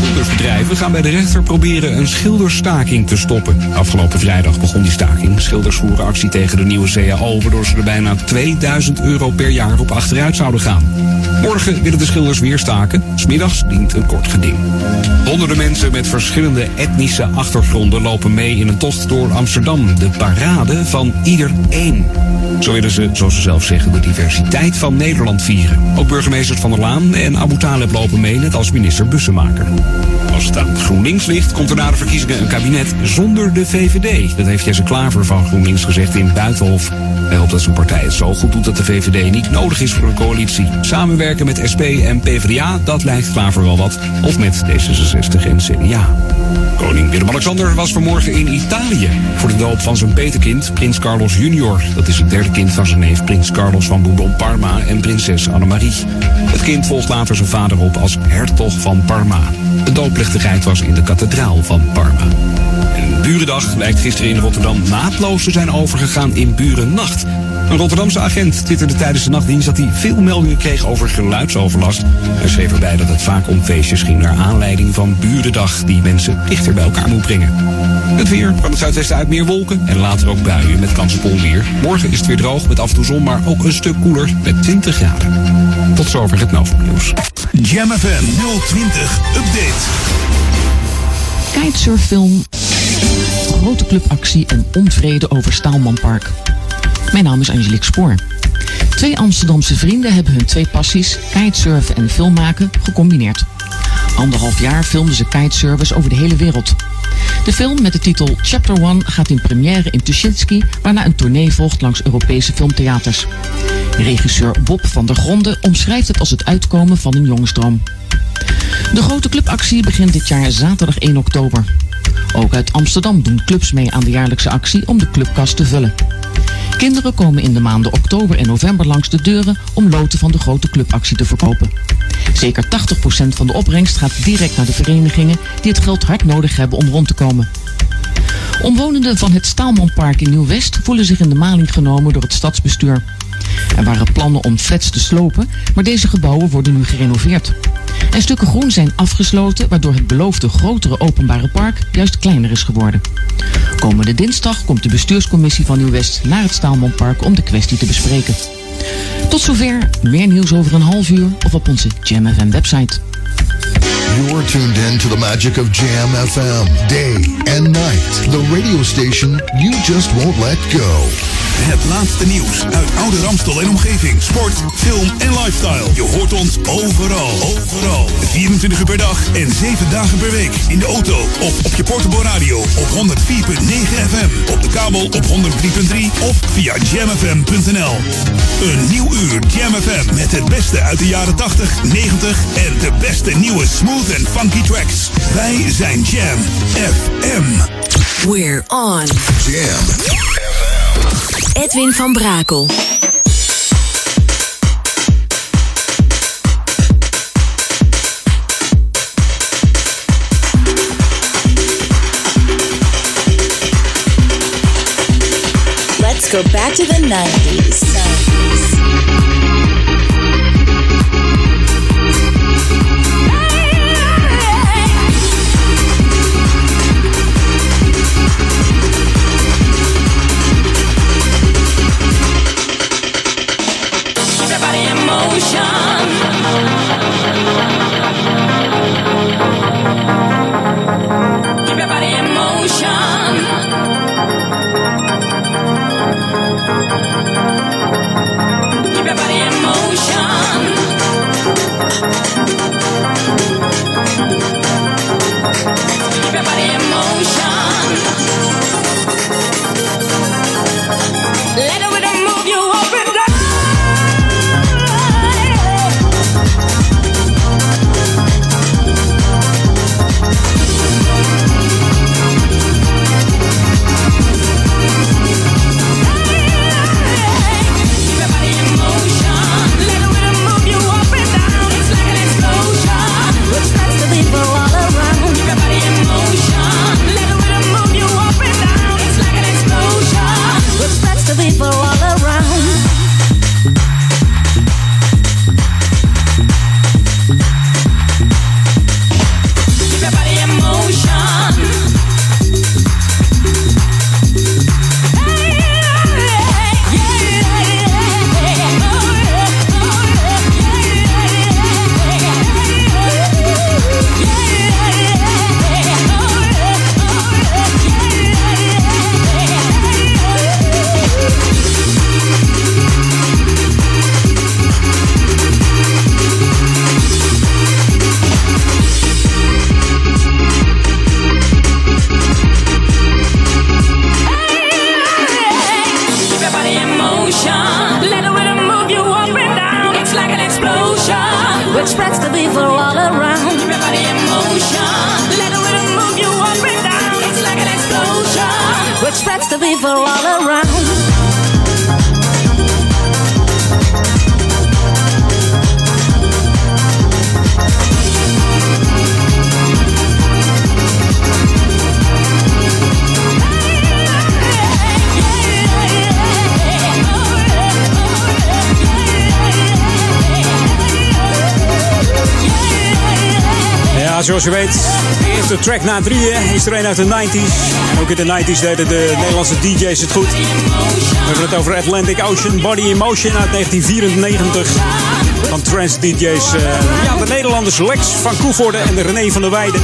[SPEAKER 14] Schildersbedrijven gaan bij de rechter proberen een schilderstaking te stoppen. Afgelopen vrijdag begon die staking. Schilders voeren actie tegen de nieuwe CAO, waardoor ze er bijna 2000 euro per jaar op achteruit zouden gaan. Morgen willen de schilders weer staken. Smiddags dient een kort geding. Honderden mensen met verschillende etnische achtergronden lopen mee in een tocht door Amsterdam. De parade van ieder één. Zo willen ze, zoals ze zelf zeggen, de diversiteit van Nederland vieren. Ook burgemeesters Van der Laan en Abu Taleb lopen mee, net als minister Bussemaker. Als het aan GroenLinks ligt, komt er na de verkiezingen een kabinet zonder de VVD. Dat heeft Jesse Klaver van GroenLinks gezegd in Buitenhof. Hij hoopt dat zijn partij het zo goed doet dat de VVD niet nodig is voor een coalitie. Samenwerken met SP en PvdA, dat lijkt Klaver wel wat. Of met D66 en CDA. Koning Willem-Alexander was vanmorgen in Italië voor de doop van zijn petekind, prins Carlos junior. Dat is het derde kind van zijn neef prins Carlos van Bourbon-Parma en prinses Annemarie. Het kind volgt later zijn vader op als hertog van Parma. De doopplechtigheid was in de kathedraal van Parma. En Burendag lijkt gisteren in Rotterdam naadloos te zijn overgegaan in Burennacht. Een Rotterdamse agent twitterde tijdens de nachtdienst dat hij veel meldingen kreeg over geluidsoverlast. Hij schreef erbij dat het vaak om feestjes ging naar aanleiding van Burendag die mensen dichter bij elkaar moet brengen. Het weer van het zuidwesten uit meer wolken en later ook buien met kans op onweer. Morgen is het weer droog met af en toe zon, maar ook een stuk koeler met 20 graden. Tot zover het Novum Nieuws.
[SPEAKER 3] Jam FM 020 Update.
[SPEAKER 1] Kitesurffilm, grote clubactie en onvrede over Staalmanpark. Mijn naam is Angelique Spoor. Twee Amsterdamse vrienden hebben hun twee passies, kitesurfen en filmmaken, gecombineerd. Anderhalf jaar filmden ze kitesurfers over de hele wereld. De film met de titel Chapter 1 gaat in première in Tuschinski, waarna een tournee volgt langs Europese filmtheaters. Regisseur Bob van der Gronde omschrijft het als het uitkomen van een jongensdroom. De grote clubactie begint dit jaar zaterdag 1 oktober. Ook uit Amsterdam doen clubs mee aan de jaarlijkse actie om de clubkast te vullen. Kinderen komen in de maanden oktober en november langs de deuren om loten van de grote clubactie te verkopen. Zeker 80% van de opbrengst gaat direct naar de verenigingen die het geld hard nodig hebben om rond te komen. Omwonenden van het Staalmanpark in Nieuw-West voelen zich in de maling genomen door het stadsbestuur. Er waren plannen om flats te slopen, maar deze gebouwen worden nu gerenoveerd. En stukken groen zijn afgesloten, waardoor het beloofde grotere openbare park juist kleiner is geworden. Komende dinsdag komt de bestuurscommissie van Nieuw-West naar het Staalmanpark om de kwestie te bespreken. Tot zover, meer nieuws over een half uur of op onze Jam FM website.
[SPEAKER 2] You're tuned in to the magic of Jam FM, day and night. The radio station you just won't let go.
[SPEAKER 3] Het laatste nieuws uit oude Ramstel en omgeving. Sport, film en lifestyle. Je hoort ons overal. Overal. 24 uur per dag en 7 dagen per week. In de auto of op je portable radio op 104.9 FM. Op de kabel op 103.3 of via jamfm.nl. Een nieuw uur Jam FM met het beste uit de jaren 80, 90 en de beste nieuwe smooth en funky tracks. Wij zijn Jam FM.
[SPEAKER 7] We're on.
[SPEAKER 2] Jam.
[SPEAKER 7] Edwin van Brakel.
[SPEAKER 9] Let's go back to the 90s. 90s.
[SPEAKER 11] Spreads the people
[SPEAKER 6] Zoals je weet, de eerste track na drieën is er een uit de 90s. En ook in de 90s deden de Nederlandse DJ's het goed. We hebben het over Atlantic Ocean Body in Motion uit 1994. Van trance DJ's. eh, ja, de Nederlanders Lex van Koevoorde en René van der Weijden.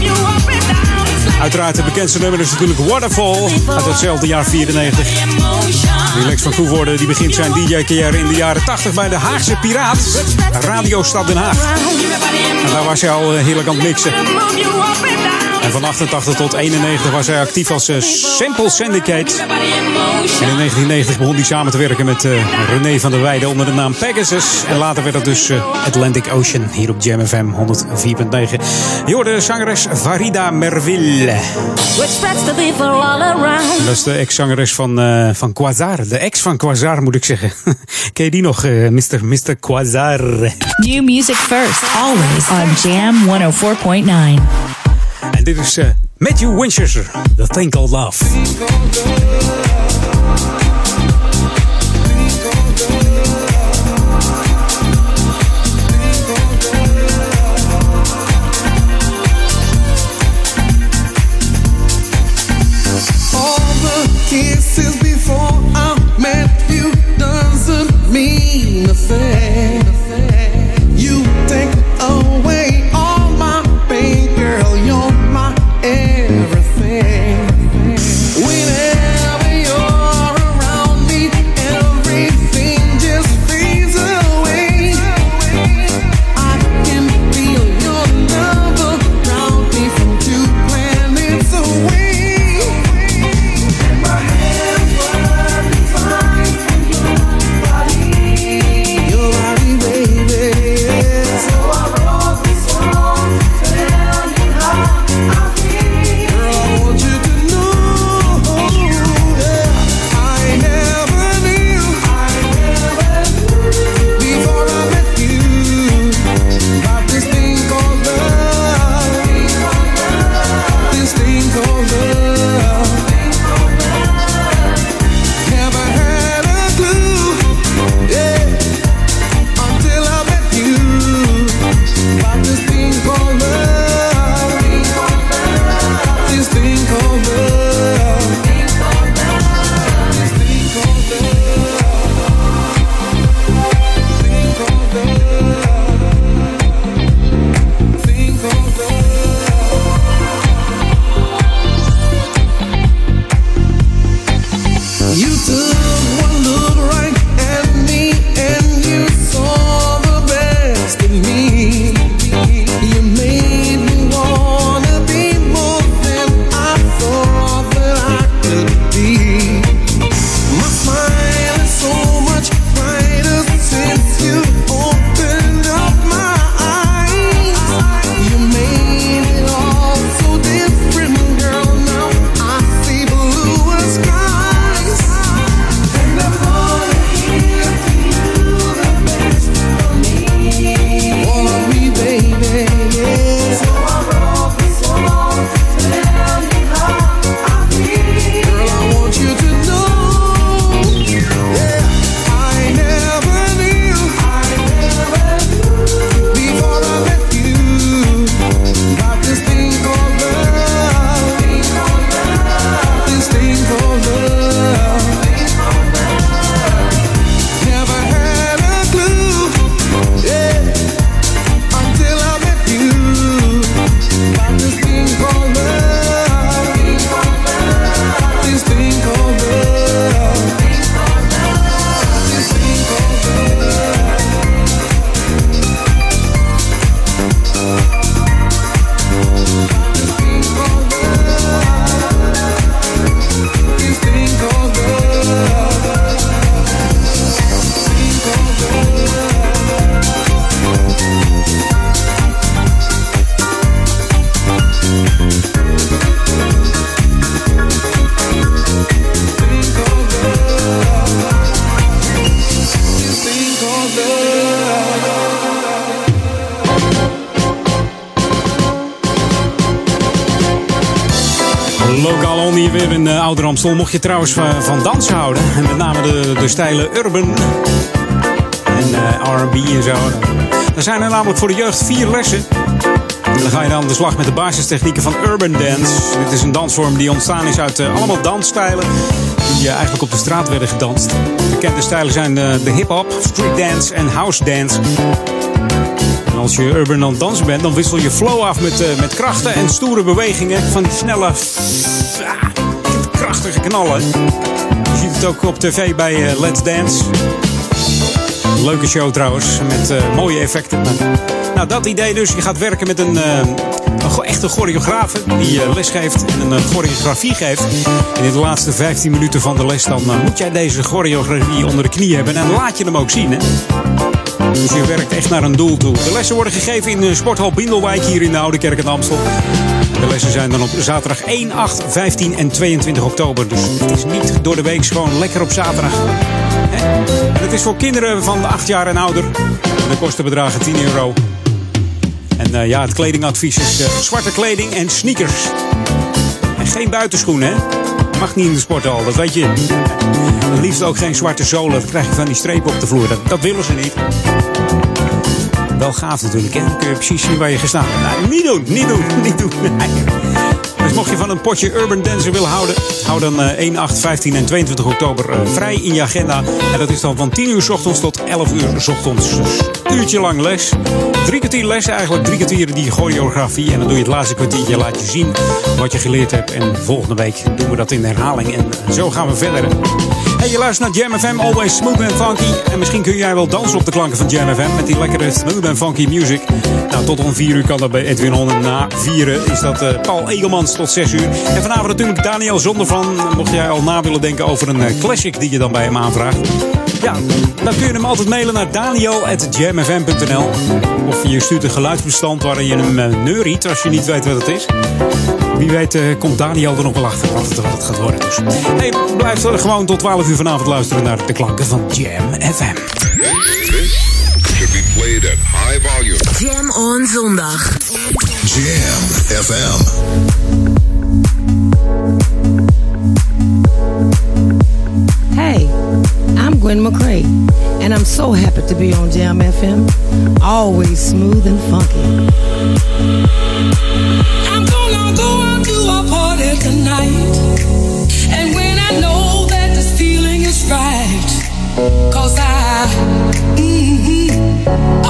[SPEAKER 6] Uiteraard de bekendste nummer is natuurlijk Waterfall uit hetzelfde jaar 94. Die Lex van Koevoorde die begint zijn DJ-carrière in de jaren 80 bij de Haagse Piraat. Radio Stad Den Haag. En daar was hij al eh, heerlijk aan het mixen. En van 88 tot 91 was hij actief als eh, Sample Syndicate. En in 1990 begon hij samen te werken met eh, René van der Weijden onder de naam Pegasus. En later werd dat dus eh, Atlantic Ocean hier op Jam FM 104.9. Je hoorde zangeres Farida Merville.
[SPEAKER 11] Which spreads the people all around.
[SPEAKER 6] Dat is de ex-zangeres van, eh van Quasar. De ex van Quasar moet ik zeggen. Ken je die nog, eh, Mr. Mr. Quasar?
[SPEAKER 19] New music first, always on Jam 104.9.
[SPEAKER 6] En dit is eh, Matthew Winchester, The Thing Called Love.
[SPEAKER 5] All the kisses before I met you doesn't mean a thing.
[SPEAKER 6] Ouder Amstel. Mocht je trouwens van, van dansen houden, en met name de, de stijlen urban en uh, R&B en zo. Er zijn er namelijk voor de jeugd vier lessen. En dan ga je dan aan de slag met de basistechnieken van urban dance. Dit is een dansvorm die ontstaan is uit uh, allemaal dansstijlen die uh, eigenlijk op de straat werden gedanst. Bekende stijlen zijn de hip-hop, street dance en house dance. Als je urban aan het dansen bent, dan wissel je flow af met, met krachten en stoere bewegingen van die snelle, knallen. Je ziet het ook op tv bij uh, Let's Dance. Leuke show trouwens, met uh, mooie effecten. Nou, dat idee dus. Je gaat werken met een, een echte choreograaf die les geeft en een choreografie geeft. En in de laatste 15 minuten van de les dan moet jij deze choreografie onder de knie hebben. En laat je hem ook zien, hè. Dus je werkt echt naar een doel toe. De lessen worden gegeven in de sporthal Bindelwijk hier in de Oude Kerk in Amstel. De lessen zijn dan op zaterdag 1, 8, 15 en 22 oktober. Dus het is niet door de week gewoon lekker op zaterdag. En het is voor kinderen van 8 jaar en ouder. De kosten bedragen 10 euro. En uh, ja, het kledingadvies is uh, zwarte kleding en sneakers. En geen buitenschoenen, hè? Mag niet in de sporthal, dat weet je. En liefst ook geen zwarte zolen. Dan krijg je van die strepen op de vloer. Dat, dat willen ze niet. Wel gaaf natuurlijk, hè? Dan kun je precies zien waar je gestaan hebt. Nee, niet doen, niet doen, niet doen. Dus mocht je van een potje Urban Dancer willen houden, hou dan uh, 1, 8, 15 en 22 oktober uh, vrij in je agenda. En dat is dan van 10 uur s ochtends tot 11 uur s ochtends. Dus uurtje lang les. Drie kwartier les eigenlijk, drie kwartier die choreografie. En dan doe je het laatste kwartiertje, laat je zien wat je geleerd hebt. En volgende week doen we dat in herhaling. En zo gaan we verder. Hey, je luistert naar Jam FM, always smooth and funky. En misschien kun jij wel dansen op de klanken van Jam FM met die lekkere smooth and funky music. Nou, tot om 4 uur kan dat bij Edwin On. En na 4 is dat uh, Paul Egelmans tot 6 uur. En vanavond natuurlijk Daniel Zonder van. Mocht jij al na willen denken over een uh, classic die je dan bij hem aanvraagt. Ja, dan kun je hem altijd mailen naar daniel.jamfm.nl. Of je stuurt een geluidsbestand waarin je hem uh, neuriet als je niet weet wat het is. Wie weet uh, komt Daniel er nog wel achter wat het, wat het gaat worden. Dus hey, blijf er gewoon tot 12 uur vanavond luisteren naar de klanken van Jam FM.
[SPEAKER 8] This should be played at high volume.
[SPEAKER 9] Jam on zondag.
[SPEAKER 2] Jam FM.
[SPEAKER 20] Gwen McCrae, and I'm so happy to be on Jam FM. Always smooth and funky.
[SPEAKER 11] I'm gonna go out to a party tonight. And when I know that this feeling is right, cause I, mm-hmm,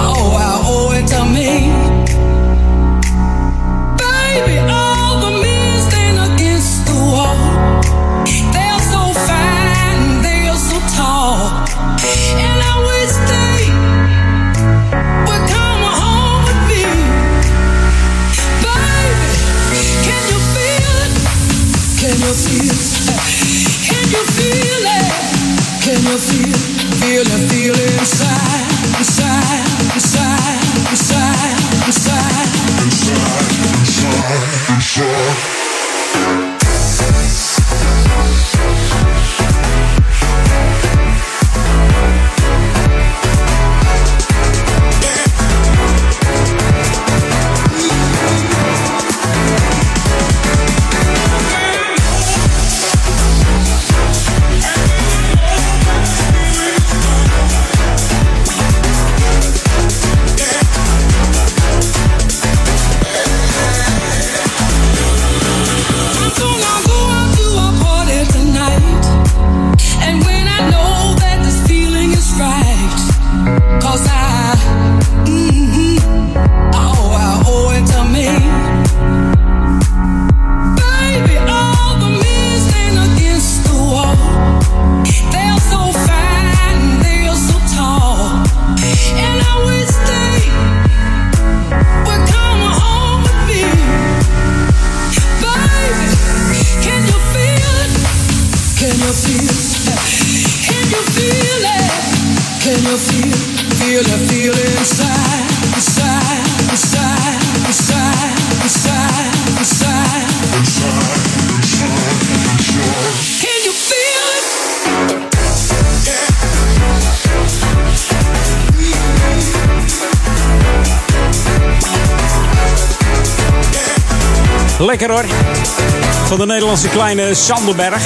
[SPEAKER 6] Nederlandse kleine Sanderberg.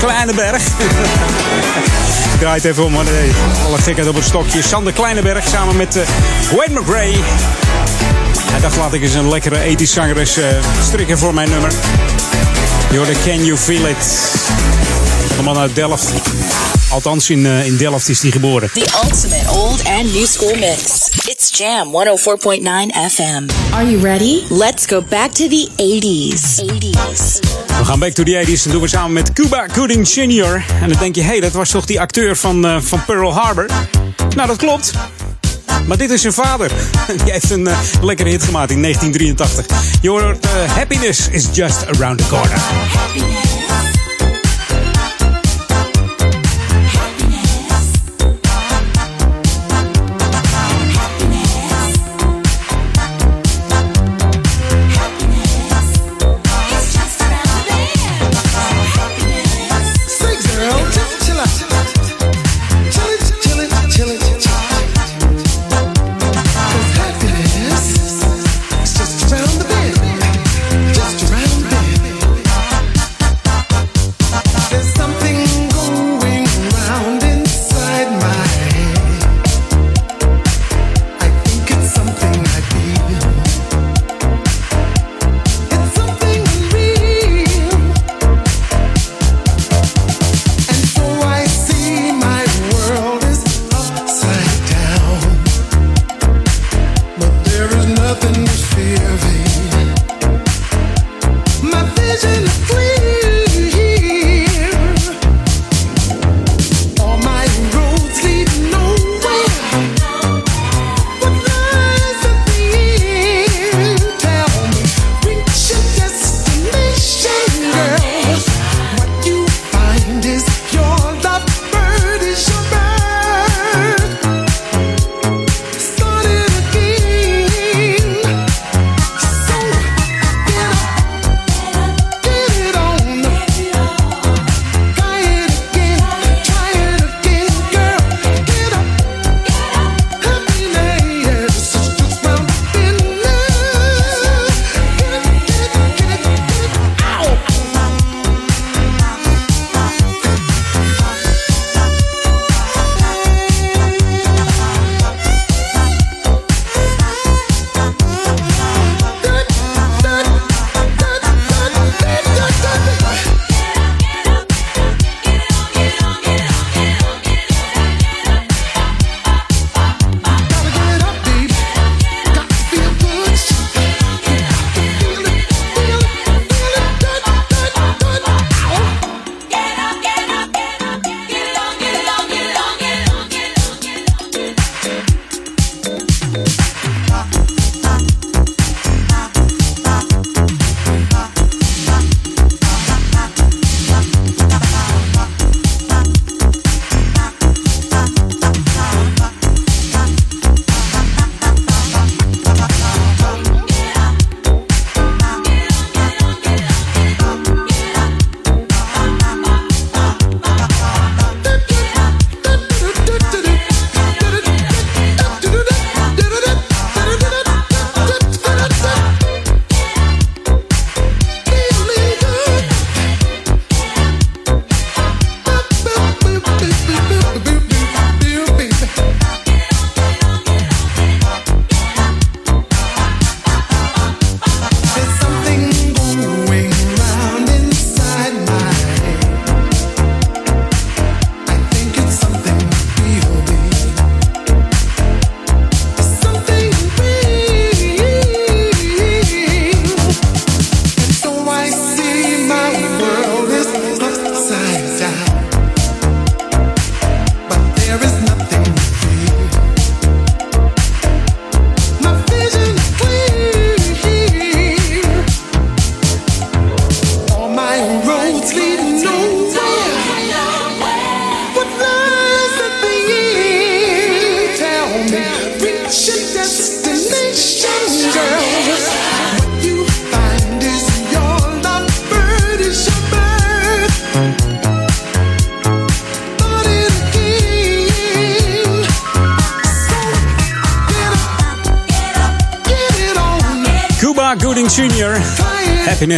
[SPEAKER 6] Kleine berg. Ik draai het even om, maar nee, alle gekheid op het stokje. Sander Kleineberg samen met eh, Gwen McRae. Hij dacht, laat ik eens een lekkere ethisch zangeres eh, strikken voor mijn nummer. Je hoorde Can You Feel It? De man uit Delft. Althans, in, eh, in Delft is hij geboren.
[SPEAKER 9] The ultimate old and new school mix. It's Jam 104.9 FM. Are you ready? Let's go back to the 80s. 80s.
[SPEAKER 6] We gaan back to the 80s. Dat doen we samen met Cuba Gooding Sr. En dan denk je, hé, hey, dat was toch die acteur van, eh, van Pearl Harbor? Nou, dat klopt. Maar dit is zijn vader. Die heeft een eh, lekkere hit gemaakt in 1983. Je hoort eh, Happiness is just around the corner.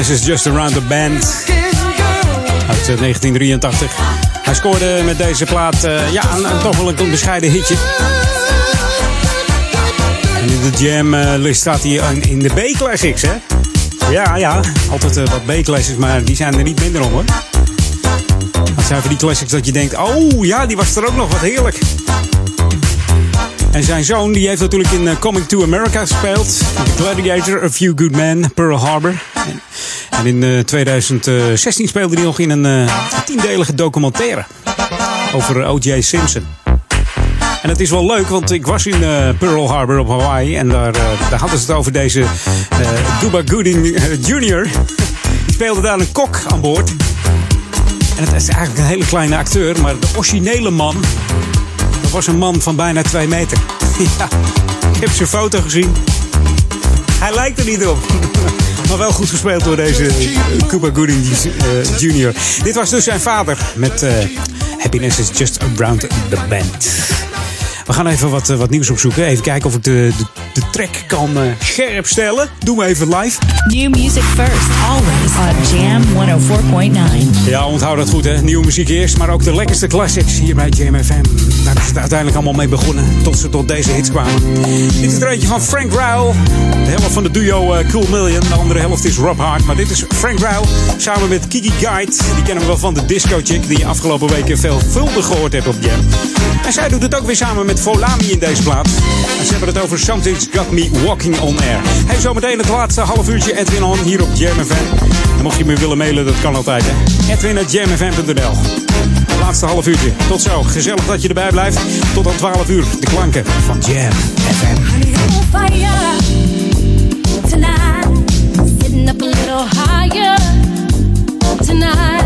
[SPEAKER 5] Happiness is just around the bend.
[SPEAKER 6] Uit eh, 1983. Hij scoorde met deze plaat eh, ja, een, een- toch wel een bescheiden hitje. In de jam-list staat hij in- de B-classics, hè? Ja, ja. Altijd eh, wat B-classics, maar die zijn er niet minder om, hoor. Dat zijn van die classics dat je denkt... Oh, ja, die was er ook nog. Wat heerlijk. En zijn zoon die heeft natuurlijk in eh, Coming to America gespeeld. Gladiator, A Few Good Men, Pearl Harbor. En, in eh, 2016 speelde hij nog in een eh, tiendelige documentaire over O.J. Simpson. En het is wel leuk, want ik was in eh, Pearl Harbor op Hawaii. En daar, eh, daar hadden ze het over deze eh Cuba Gooding eh, Jr. Die speelde daar een kok aan boord. En het is eigenlijk een hele kleine acteur, maar de originele man... dat was een man van bijna twee meter. ja, ik heb zijn foto gezien. Hij lijkt er niet op. Maar wel goed gespeeld door deze eh, Cuba Gooding eh, Jr. Dit was dus zijn vader met eh, Happiness is Just Around the Bend. We gaan even wat, eh, wat nieuws opzoeken. Even kijken of ik de, de, de track kan eh, scherp stellen. Doen we even live.
[SPEAKER 19] New music first, always on Jam 104.9.
[SPEAKER 6] Ja, onthoud dat goed hè. Nieuwe muziek eerst, maar ook de lekkerste classics hier bij JMFM. Daar is het uiteindelijk allemaal mee begonnen, tot ze tot deze hits kwamen. Dit is er eentje van Frank Ryle. De helft van de duo eh, Cool Million. De andere helft is Rob Hart. Maar dit is Frank Ryle samen met Kiki Guide. Die kennen we wel van de Disco Chick, die je afgelopen weken veelvuldig gehoord hebt op Jam. En zij doet het ook weer samen met Volami in deze plaat. En ze hebben het over Something's Got Me Walking On Air. Hey, zometeen het laatste half uurtje Edwin On hier op Jam FM. En mocht je me willen mailen, dat kan altijd hè. Edwin.jamfm.nl Het laatste half uurtje. Tot zo. Gezellig dat je erbij blijft. Tot aan 12 uur. De klanken van Jam FM.
[SPEAKER 11] tonight. Up a little higher tonight.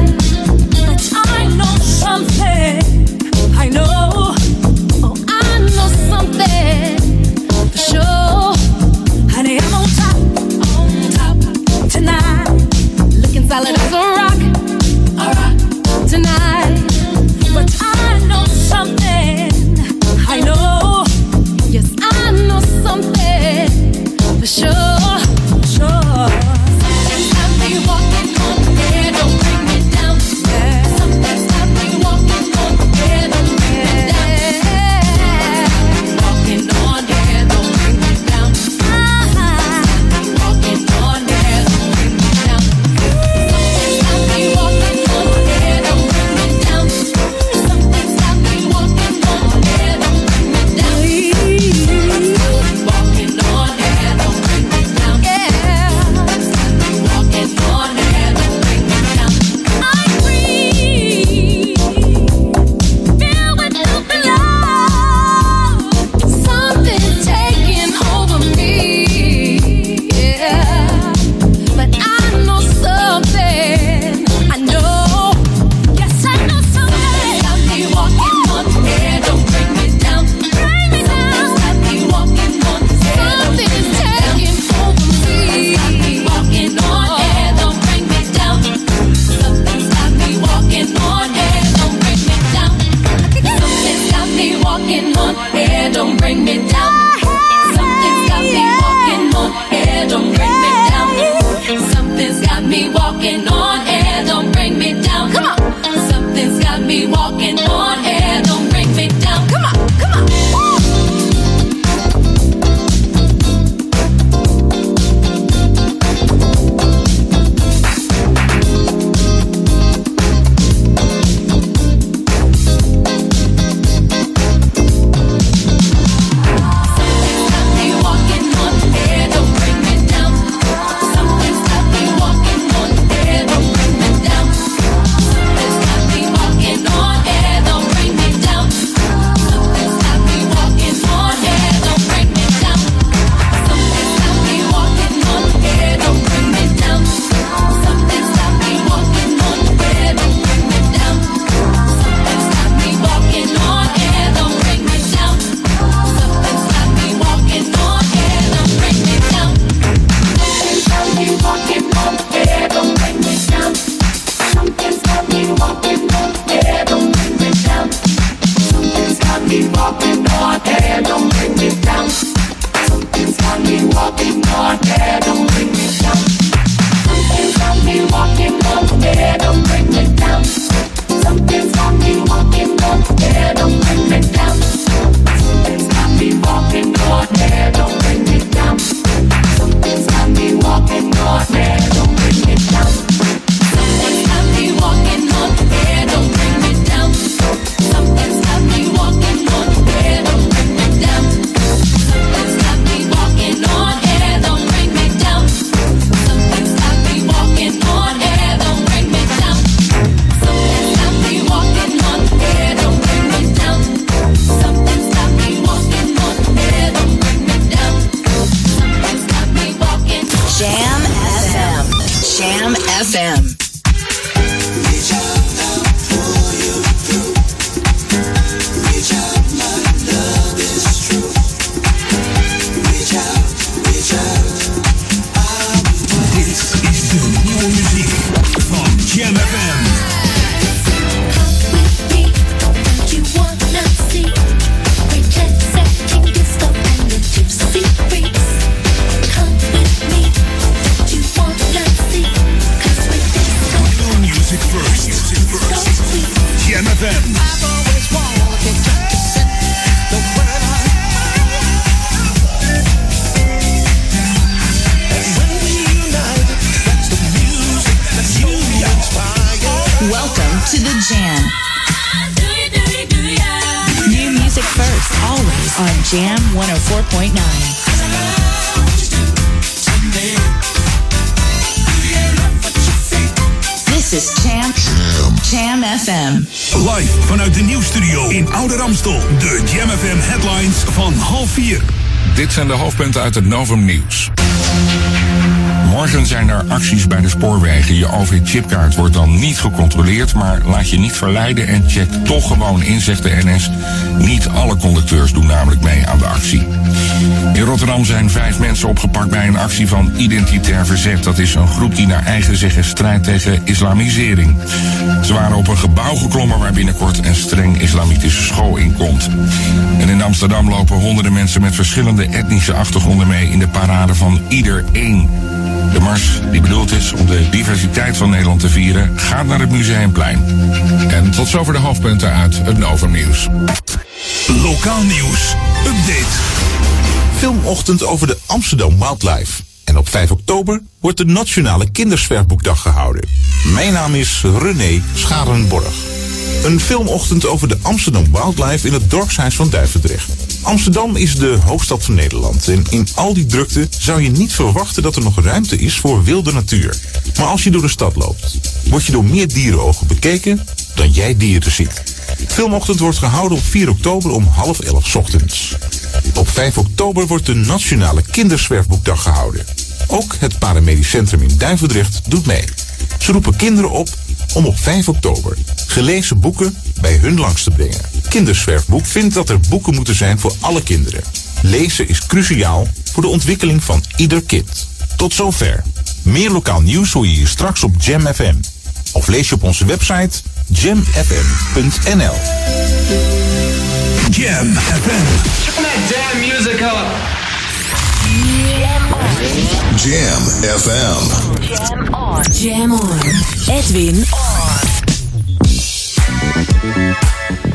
[SPEAKER 21] Uit het Novum Nieuws. Je OV-chipkaart wordt dan niet gecontroleerd, maar laat je niet verleiden en check toch gewoon in, zegt de NS. Niet alle conducteurs doen namelijk mee aan de actie. In Rotterdam zijn vijf mensen opgepakt bij een actie van identitair verzet. Dat is een groep die naar eigen zeggen strijdt tegen islamisering. Ze waren op een gebouw geklommen waar binnenkort een streng islamitische school in komt. En in Amsterdam lopen honderden mensen met verschillende etnische achtergronden mee in de parade van Ieder Eén. Mars, die bedoeld is om de diversiteit van Nederland te vieren, gaat naar het Museumplein. En tot zover de hoofdpunten uit het Novum Nieuws.
[SPEAKER 3] Lokaal nieuws. Update.
[SPEAKER 15] Filmochtend over de Amsterdam Wildlife. En op 5 oktober wordt de Nationale Kinderzwerfboekdag gehouden. Mijn naam is René Scharenborg. Een filmochtend over de Amsterdam Wildlife in het dorpshuis van Duivendrecht. Amsterdam is de hoofdstad van Nederland en in al die drukte zou je niet verwachten dat er nog ruimte is voor wilde natuur. Maar als je door de stad loopt, word je door meer dierenogen bekeken dan jij dieren ziet. Filmochtend wordt gehouden op 4 oktober om half 11 ochtends. Op 5 oktober wordt de Nationale Kinderzwerfboekdag gehouden. Ook het Paramedisch Centrum in Duivendrecht doet mee. Ze roepen kinderen op om op 5 oktober gelezen boeken bij hun langs te brengen. Kinderzwerfboek vindt dat er boeken moeten zijn voor alle kinderen. Lezen is cruciaal voor de ontwikkeling van ieder kind. Tot zover. Meer lokaal nieuws hoor je hier straks op Jam FM. Of lees je op onze website jamfm.nl.
[SPEAKER 3] Jam FM.
[SPEAKER 18] Turn that damn music up.
[SPEAKER 2] Jam FM.
[SPEAKER 9] Jam on. Jam on. Edwin on.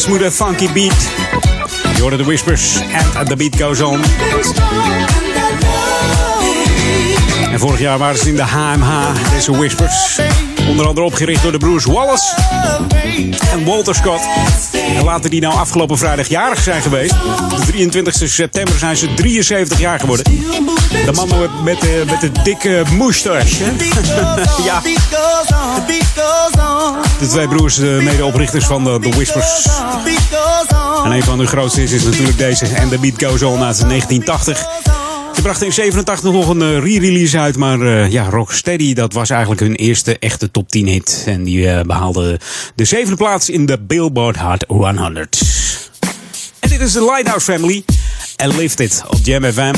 [SPEAKER 6] Smooth funky beat. Je hoorde de whispers en The Beat Goes On. En vorig jaar waren ze in de HMH, deze whispers. Onder andere opgericht door de broers Wallace en Walter Scott. En laten die nou afgelopen vrijdag jarig zijn geweest. De 23 september zijn ze 73 jaar geworden. De man met, met, de, met de dikke moustache. ja, de twee broers, de medeoprichters van de, de Whispers.
[SPEAKER 5] The on.
[SPEAKER 6] En een van hun grootste is, natuurlijk deze. En The Beat Goes On uit 1980. Ze brachten in 87 nog een eh, re-release uit. Maar eh, ja, Rocksteady, dat was eigenlijk hun eerste echte top 10 hit. En die eh, behaalde de zevende plaats in de Billboard Hot 100. En dit is de Lighthouse Family. En Lift It op Jam FM.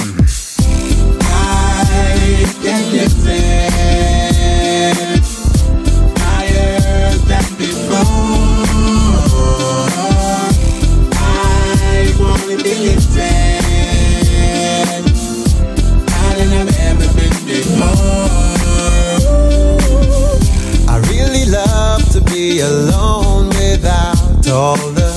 [SPEAKER 22] Alone without all the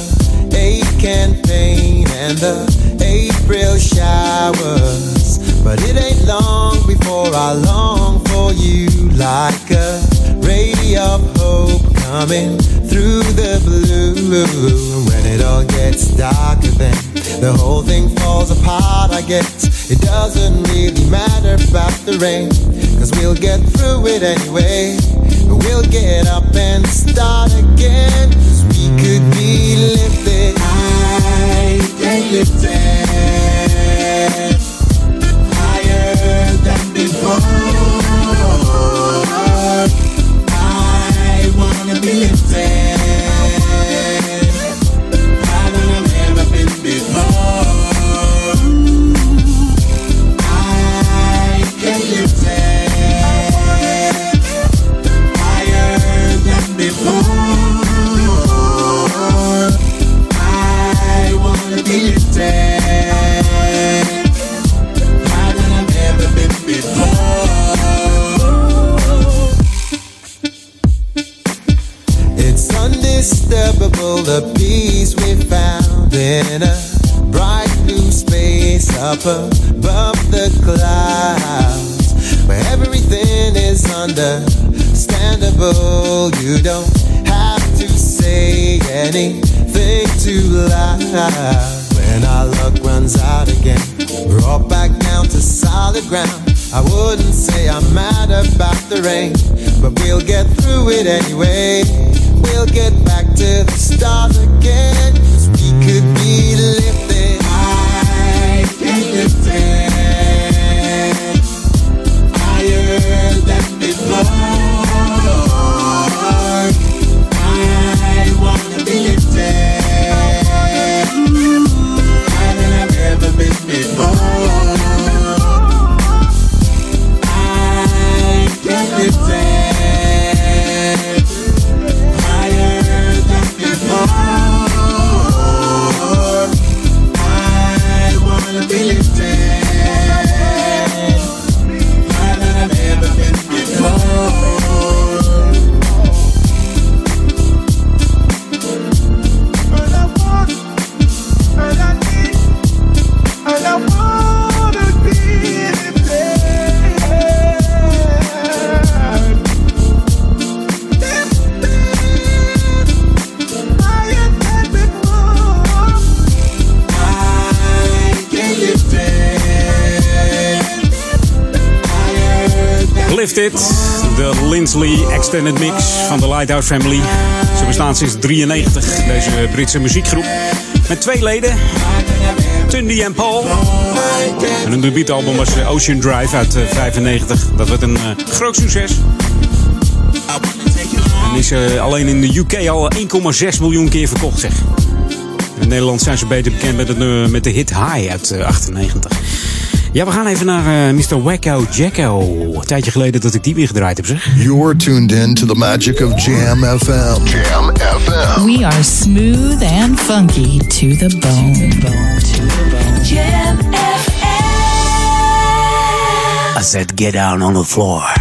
[SPEAKER 22] ache and pain and the April showers. But it ain't long before I long for you like a ray of hope coming through the blue. When it all gets darker, then the whole thing falls apart. I guess it doesn't really matter about the rain, cause we'll get through it anyway. We'll get up and start again, we could be lifted. I get lifted above the clouds where everything is understandable. You don't have to say anything too loud. When our luck runs out again, we're all back down to solid ground. I wouldn't say I'm mad about the rain, but we'll get through it anyway. We'll get back to the start again, 'cause we could be
[SPEAKER 6] Lindsley Extended Mix van de Lighthouse Family. Ze bestaan sinds 93, deze Britse muziekgroep. Met twee leden, Tundy en Paul. En hun debuutalbum was eh, Ocean Drive uit eh, 95. Dat werd een eh, groot succes. En is eh, alleen in de UK al 1,6 miljoen keer verkocht, zeg. In Nederland zijn ze beter bekend met, het, met de hit High uit eh, 98. Ja, we gaan even naar eh, Mr. Wacko Jacko. Een tijdje geleden dat ik die weer gedraaid heb, zeg.
[SPEAKER 2] You're tuned in to the magic of Jam FM. Jam FM.
[SPEAKER 19] We are smooth and funky to the bone.
[SPEAKER 23] Jam
[SPEAKER 11] I said, get down on the floor.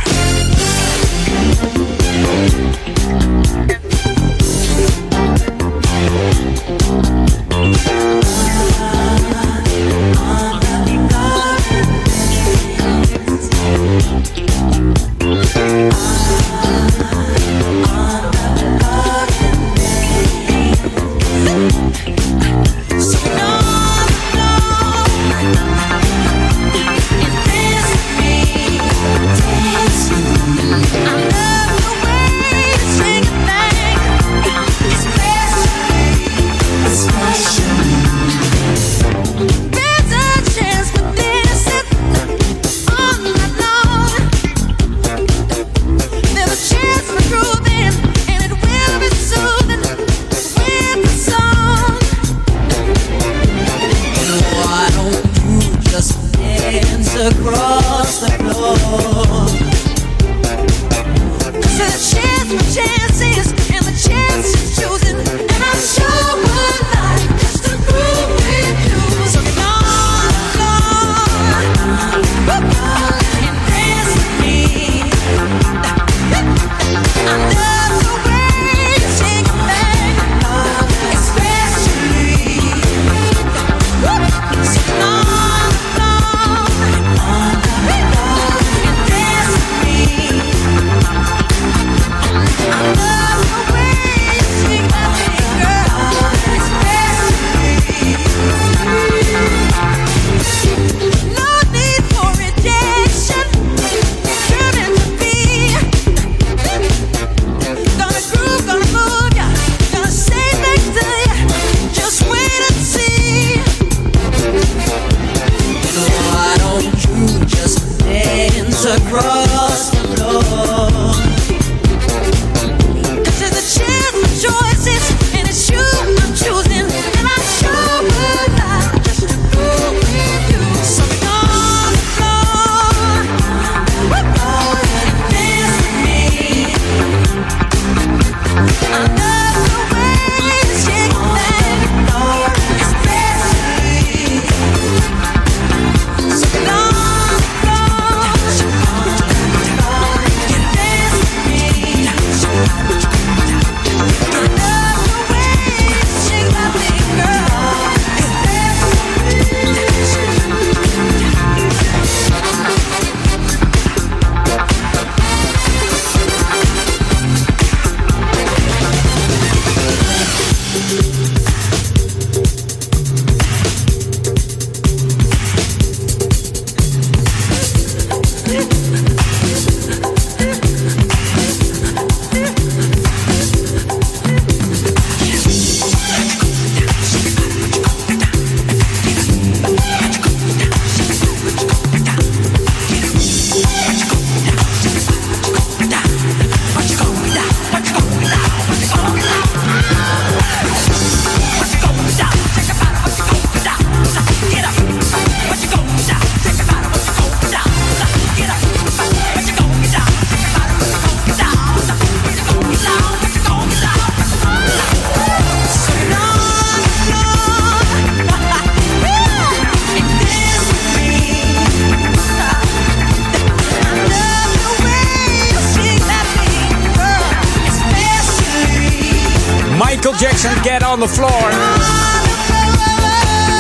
[SPEAKER 6] Jackson, Get on the Floor.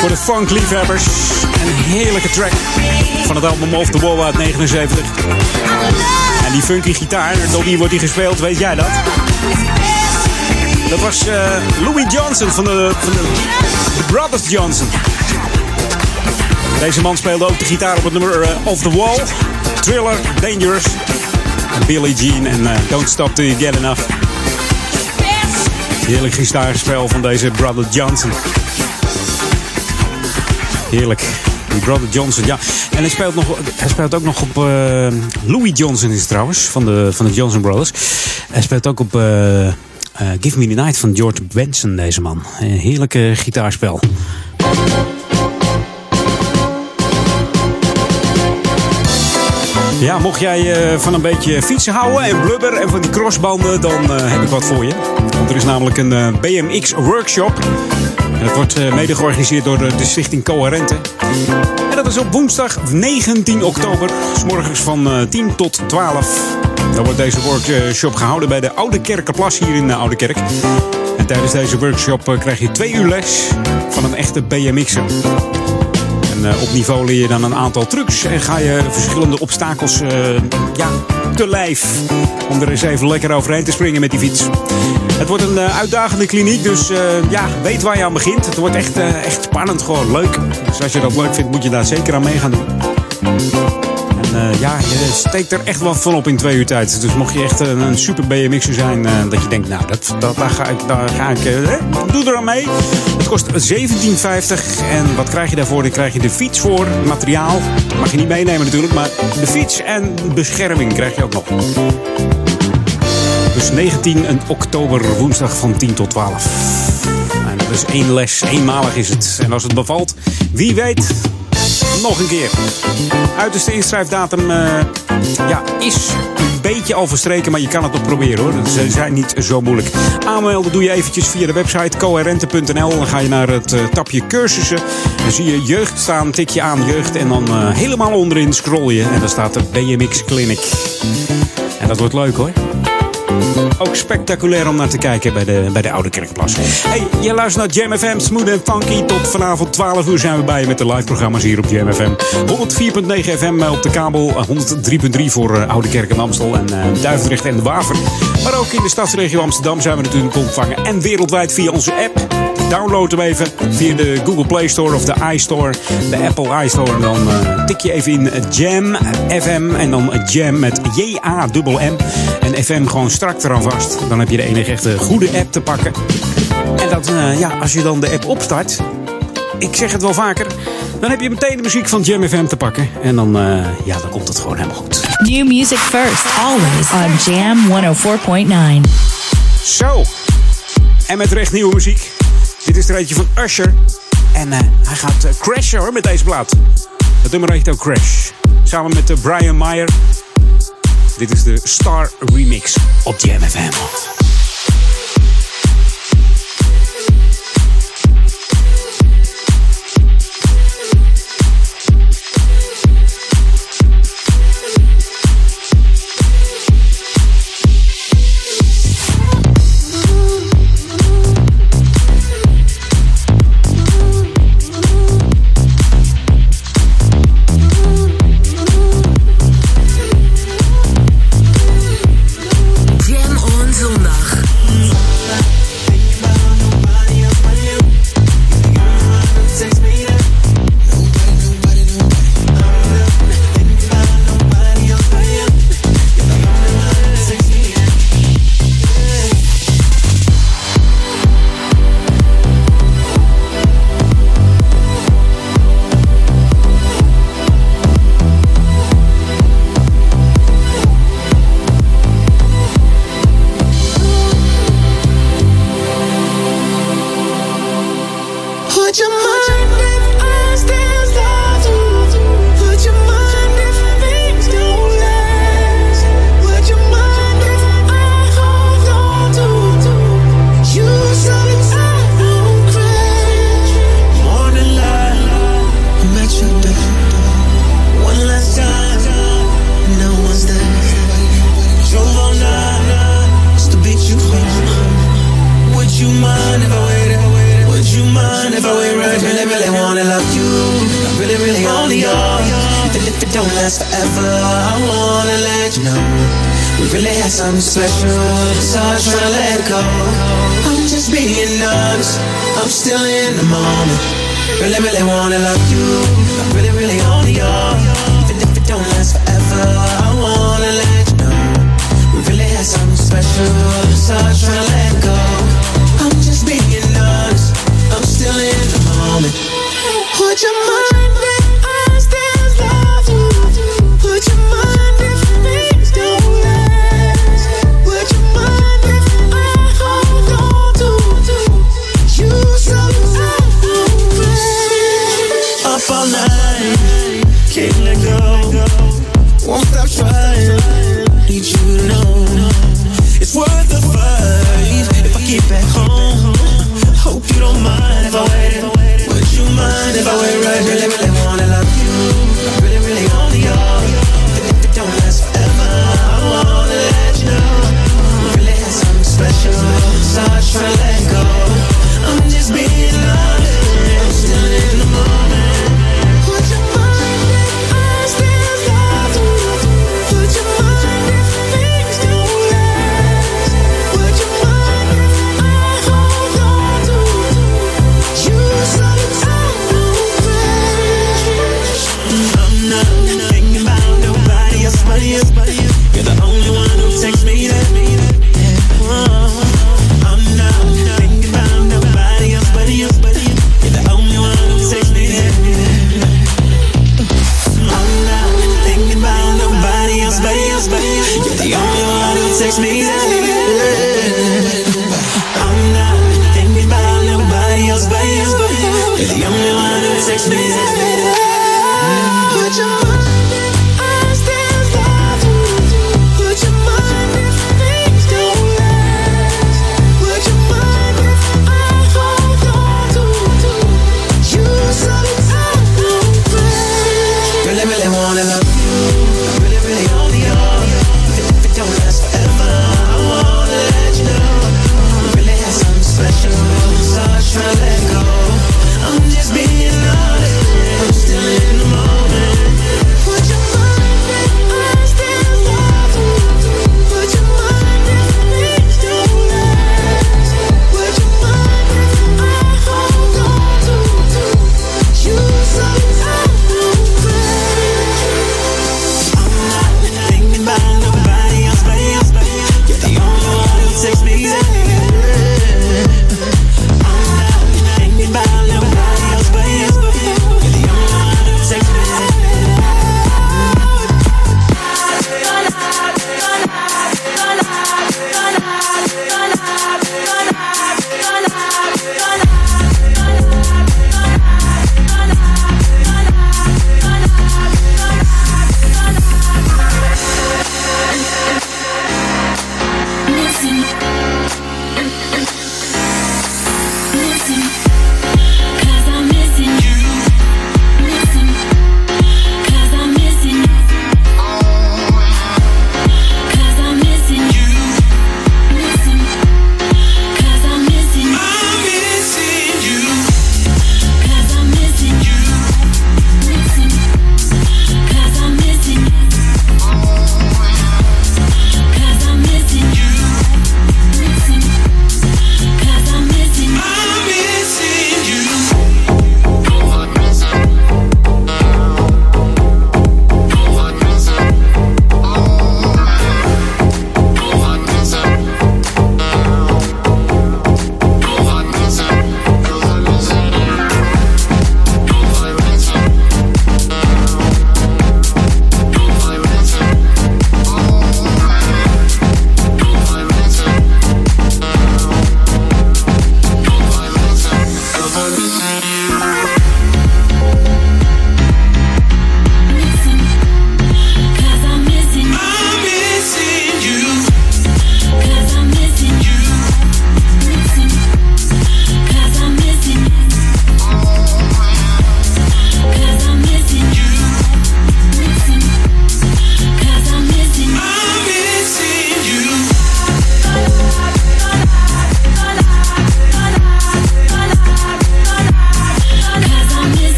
[SPEAKER 6] Voor de funk-liefhebbers. Een heerlijke track van het album Off the Wall uit 79. En die funky gitaar, door wie wordt die gespeeld, weet jij dat? Dat was eh, Louis Johnson van de, van de Brothers Johnson. Deze man speelde ook de gitaar op het nummer eh, Off the Wall, Thriller, Dangerous. Billie Jean en eh, Don't Stop Till You Get Enough. Heerlijk gitaarspel van deze Brother Johnson. Heerlijk. Brother Johnson, ja. En hij speelt, nog, hij speelt ook nog op... eh, Louis Johnson is het trouwens, van de, van de Johnson Brothers. Hij speelt ook op eh, eh, Give Me The Night van George Benson, deze man. Een heerlijke gitaarspel. Ja, mocht jij eh, van een beetje fietsen houden en blubber en van die crossbanden, dan eh, heb ik wat voor je. Want er is namelijk een eh, BMX workshop. En dat wordt mede georganiseerd door de, stichting Coherente. En dat is op woensdag 19 oktober, s morgens van eh, 10 tot 12. Dan wordt deze workshop gehouden bij de Oude Kerkenplas hier in de Oude Kerk. En tijdens deze workshop krijg je twee uur les van een echte BMX'er. En eh, op niveau leer je dan een aantal trucs en ga je verschillende obstakels eh, ja, te lijf. Om er eens even lekker overheen te springen met die fiets. Het wordt een eh, uitdagende kliniek, dus ja, weet waar je aan begint. Het wordt echt, echt spannend, gewoon leuk. Dus als je dat leuk vindt, moet je daar zeker aan mee gaan doen. En ja, je steekt er echt wat van op in twee uur tijd. Dus mocht je echt een, super BMX'er zijn, dat je denkt, nou, dat, dat, daar ga ik, daar ga ik doe er aan mee. Kost 17,50 en wat krijg je daarvoor? Dan krijg je de fiets voor, materiaal. Mag je niet meenemen natuurlijk, maar de fiets en bescherming krijg je ook nog. Dus 19 oktober, woensdag van 10 tot 12. En dat is één les, eenmalig is het. En als het bevalt, wie weet, nog een keer. Uiterste inschrijfdatum eh, ja, is al verstreken, maar je kan het nog proberen hoor. Ze zijn niet zo moeilijk. Aanmelden doe je eventjes via de website coherente.nl. Dan ga je naar het eh, tapje cursussen. Dan zie je jeugd staan, tik je aan jeugd en dan eh, helemaal onderin scroll je. En dan staat er BMX Clinic. En dat wordt leuk hoor. Ook spectaculair om naar te kijken bij de, bij de Oude Kerkplas. Hey, je luistert naar Jam FM, Smooth en Funky. Tot vanavond 12 uur zijn we bij je met de live programma's hier op Jam FM. 104.9 FM op de kabel, eh, 103.3 voor eh, Oude Kerk en Amstel en eh, Duivendrecht en de Waver. Maar ook in de stadsregio Amsterdam zijn we natuurlijk ontvangen. En wereldwijd via onze app. Download hem even via de Google Play Store of de iStore, de Apple iStore. En dan eh, tik je even in Jam FM en dan Jam met J-A-M-M. En FM gewoon strak eraan vast. Dan heb je de enige echte goede app te pakken. En dat, eh, ja, als je dan de app opstart, ik zeg het wel vaker, dan heb je meteen de muziek van Jam FM te pakken. En dan, eh, ja, dan komt het gewoon helemaal goed.
[SPEAKER 19] New music first, always on Jam 104.9.
[SPEAKER 6] Zo. En met recht nieuwe muziek. Dit is er eentje van Usher. En eh, hij gaat eh, crashen hoor met deze plaat. Het nummer heet ook Crash. Samen met eh, Brian Meyer. Dit is de Star Remix op Jam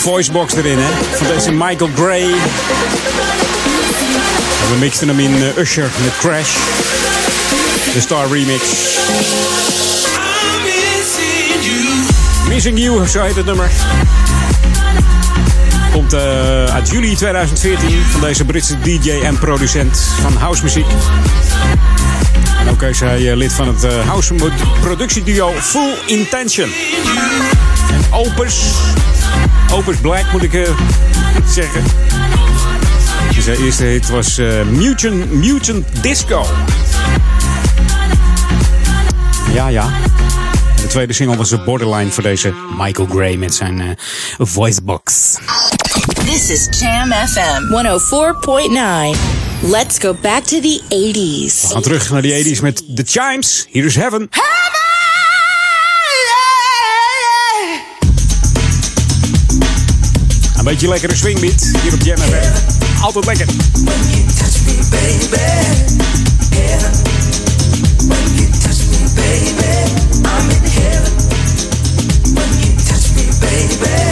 [SPEAKER 6] voicebox erin, hè? Van deze Michael Gray. We mixten hem in eh, Usher met Crash. De Star Remix. Missing You, zo heet het nummer. Komt eh, uit juli 2014 van deze Britse DJ en producent van housemuziek. En ook is hij eh, lid van het house productieduo Full Intention. En Opus, Opus Black moet ik eh, zeggen. En Zijn eerste hit was eh, Mutant, Mutant Disco. Ja, ja. De tweede single was de Borderline voor deze Michael Gray met zijn eh, voicebox.
[SPEAKER 9] This is Jam FM 104.9. Let's go back to the 80s.
[SPEAKER 6] We gaan terug naar die 80s met The Chimes. Hier is Heaven. Beetje lekkere swingbeat hier op Jam. Altijd lekker.
[SPEAKER 11] When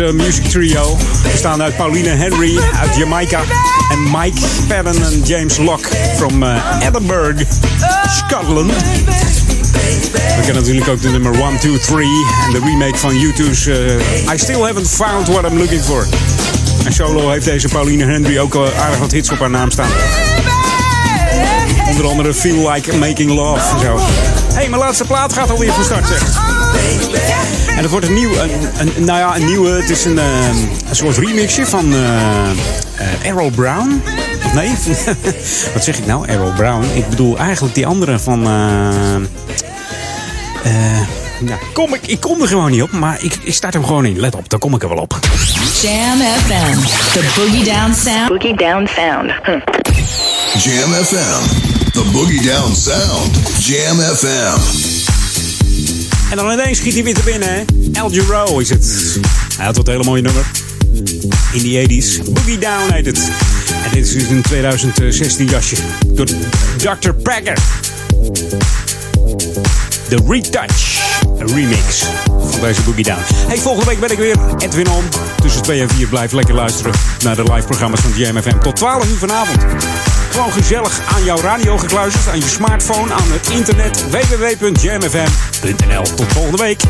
[SPEAKER 6] Dansen music trio. Bestaande uit Pauline Henry uit Jamaica. En Mike Padden en James Locke from eh, Edinburgh, Scotland. We kennen natuurlijk ook de nummer 1, 2, 3. En de remake van U2's eh, I Still Haven't Found What I'm Looking For. En solo heeft deze Pauline Henry ook al aardig wat hits op haar naam staan. Onder andere Feel Like Making Love en zo. Hé, hey, mijn laatste plaat gaat alweer van start, zeg. En het wordt een nieuw, een, een- nou ja, een nieuwe, het is een, eh, een soort remixje van eh, eh, Arrow Brown. Of nee, wat zeg ik nou? Arrow Brown. Ik bedoel eigenlijk die andere van... eh, eh, ja, kom ik, ik kom er gewoon niet op, maar ik, ik start hem gewoon in. Let op, daar kom ik er wel op.
[SPEAKER 9] Jam FM. The Boogie Down Sound. Boogie Down Sound.
[SPEAKER 2] Jam FM. The Boogie Down Sound. Jam FM.
[SPEAKER 6] En dan ineens schiet hij weer te binnen, hè? El Giro is het. Hij had wat hele mooie nummer. In die 80s. Boogie Down heet het. En dit is dus een 2016 jasje. Door Dr. Packer. De Retouch. Een remix deze Boogie Down. Hey, volgende week ben ik weer Edwin On. Tussen 2 en 4 blijf lekker luisteren naar de live programma's van GMFM. Tot 12 uur vanavond.
[SPEAKER 5] Gewoon gezellig aan jouw radio gekluisterd, aan je smartphone, aan het internet. www.jamfm.nl. Tot volgende week.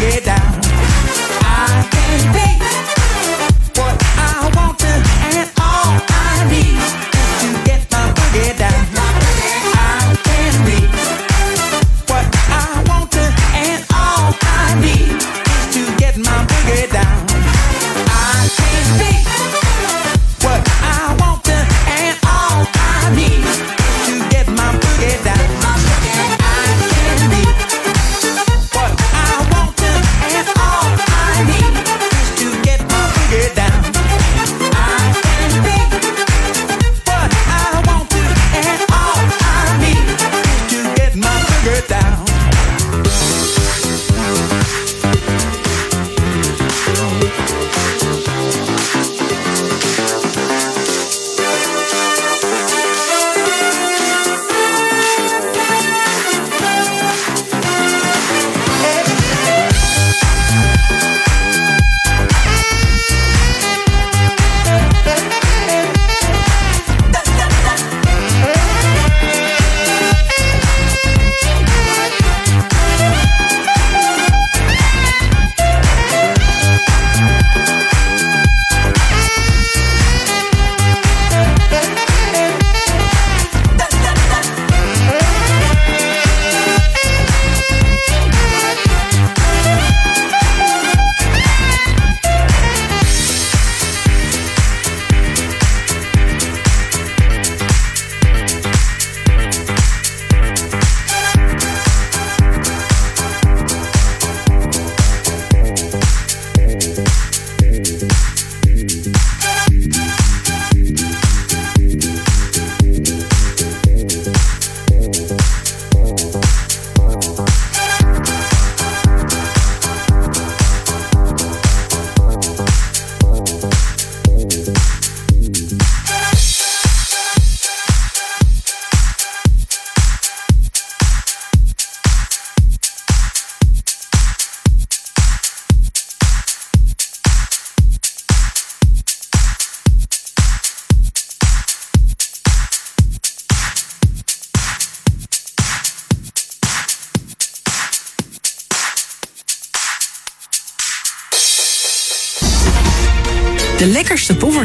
[SPEAKER 24] What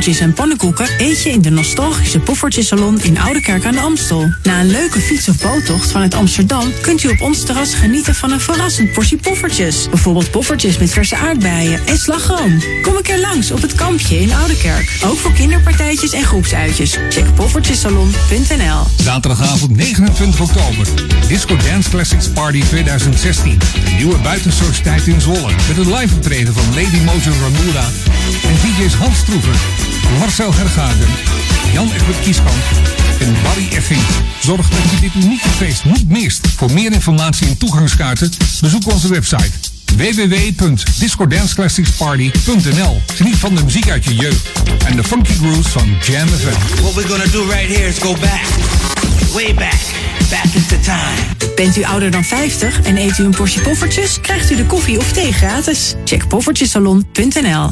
[SPEAKER 17] poffertjes en pannenkoeken eet je in de nostalgische Poffertjesalon in Oudekerk aan de Amstel. Na een leuke fiets- of boottocht vanuit Amsterdam kunt u op ons terras genieten van een verrassend portie poffertjes. Bijvoorbeeld poffertjes met verse aardbeien en slagroom. Kom een keer langs op het kampje in Oudekerk. Ook voor kinderpartijtjes en groepsuitjes. Check poffertjesalon.nl
[SPEAKER 18] Zaterdagavond 29 oktober. Disco Dance Classics Party 2016. De nieuwe buitensociëteit in Zwolle. Met het live optreden van Lady Mojo Ramura en DJ's Hans Stroever, Marcel Hergaarden, Jan Egbert Kieskamp en Barry Effing. Zorg dat je dit unieke feest niet mist. Voor meer informatie en toegangskaarten bezoek onze website www.discodanceclassicsparty.nl Geniet van de muziek uit je jeugd en de funky grooves van Jam FM.
[SPEAKER 12] What we're gonna do right here is go back. Way back. Back into time.
[SPEAKER 17] Bent u ouder dan 50 en eet u een portie poffertjes? Krijgt u de koffie of thee gratis. Check poffertjesalon.nl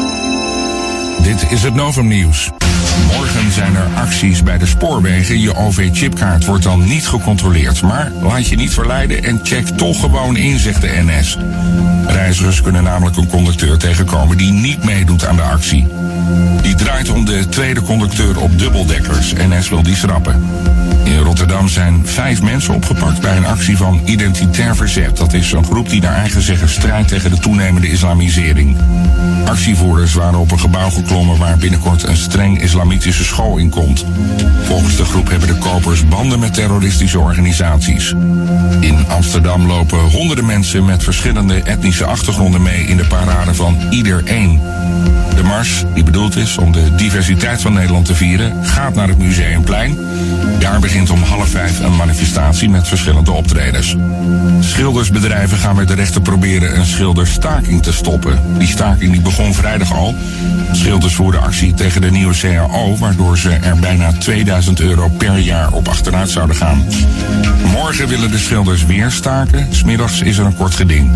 [SPEAKER 21] Dit is het Novum Nieuws. Morgen zijn er acties bij de spoorwegen. Je OV-chipkaart wordt dan niet gecontroleerd. Maar laat je niet verleiden en check toch gewoon in, zegt de NS. Reizigers kunnen namelijk een conducteur tegenkomen die niet meedoet aan de actie. Die draait om de tweede conducteur op dubbeldekkers. NS wil die schrappen. Rotterdam zijn vijf mensen opgepakt bij een actie van Identitair Verzet. Dat is een groep die naar eigen zeggen strijdt tegen de toenemende islamisering. Actievoerders waren op een gebouw geklommen waar binnenkort een streng islamitische school in komt. Volgens de groep hebben de kopers banden met terroristische organisaties. In Amsterdam lopen honderden mensen met verschillende etnische achtergronden mee in de parade van Ieder Eén. De mars, die bedoeld is om de diversiteit van Nederland te vieren, gaat naar het Museumplein. Daar begint om half vijf een manifestatie met verschillende optredens. Schildersbedrijven gaan met de rechter proberen een schilderstaking te stoppen. Die staking die begon vrijdag al. Schilders voerden actie tegen de nieuwe CAO, waardoor ze er bijna 2000 euro per jaar op achteruit zouden gaan. Morgen willen de schilders weer staken. Smiddags is er een kort geding.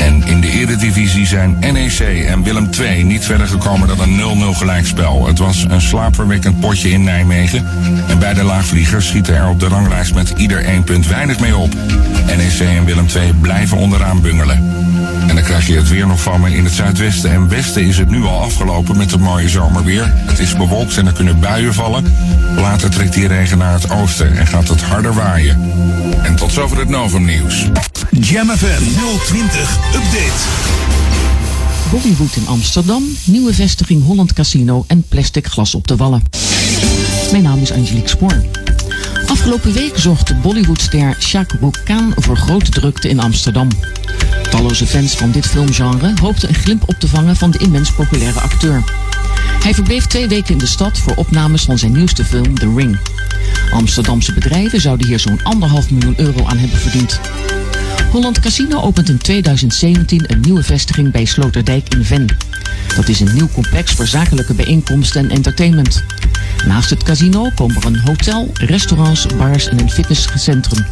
[SPEAKER 21] En in de eredivisie zijn NEC en Willem II niet verder gekomen dan een 0-0 gelijkspel. Het was een slaapverwekkend potje in Nijmegen. En beide laagvliegers schieten er op de ranglijst met ieder één punt weinig mee op. NEC en Willem II blijven onderaan bungelen. En dan krijg je het weer nog van me. In het zuidwesten en westen is het nu al afgelopen met het mooie zomerweer. Het is bewolkt en er kunnen buien vallen. Later trekt die regen naar het oosten en gaat het harder waaien. En tot zover het Novum nieuws.
[SPEAKER 3] Jam FM 020 Update.
[SPEAKER 1] Bollywood in Amsterdam, nieuwe vestiging Holland Casino en plastic glas op de wallen. Mijn naam is Angelique Spoor. Afgelopen week zorgde Bollywoodster Shah Rukh Khan voor grote drukte in Amsterdam. Talloze fans van dit filmgenre hoopten een glimp op te vangen van de immens populaire acteur. Hij verbleef twee weken in de stad voor opnames van zijn nieuwste film The Ring. Amsterdamse bedrijven zouden hier zo'n anderhalf miljoen euro aan hebben verdiend. Holland Casino opent in 2017 een nieuwe vestiging bij Sloterdijk in Ven. Dat is een nieuw complex voor zakelijke bijeenkomsten en entertainment. Naast het casino komen er een hotel, restaurants, bars en een fitnesscentrum.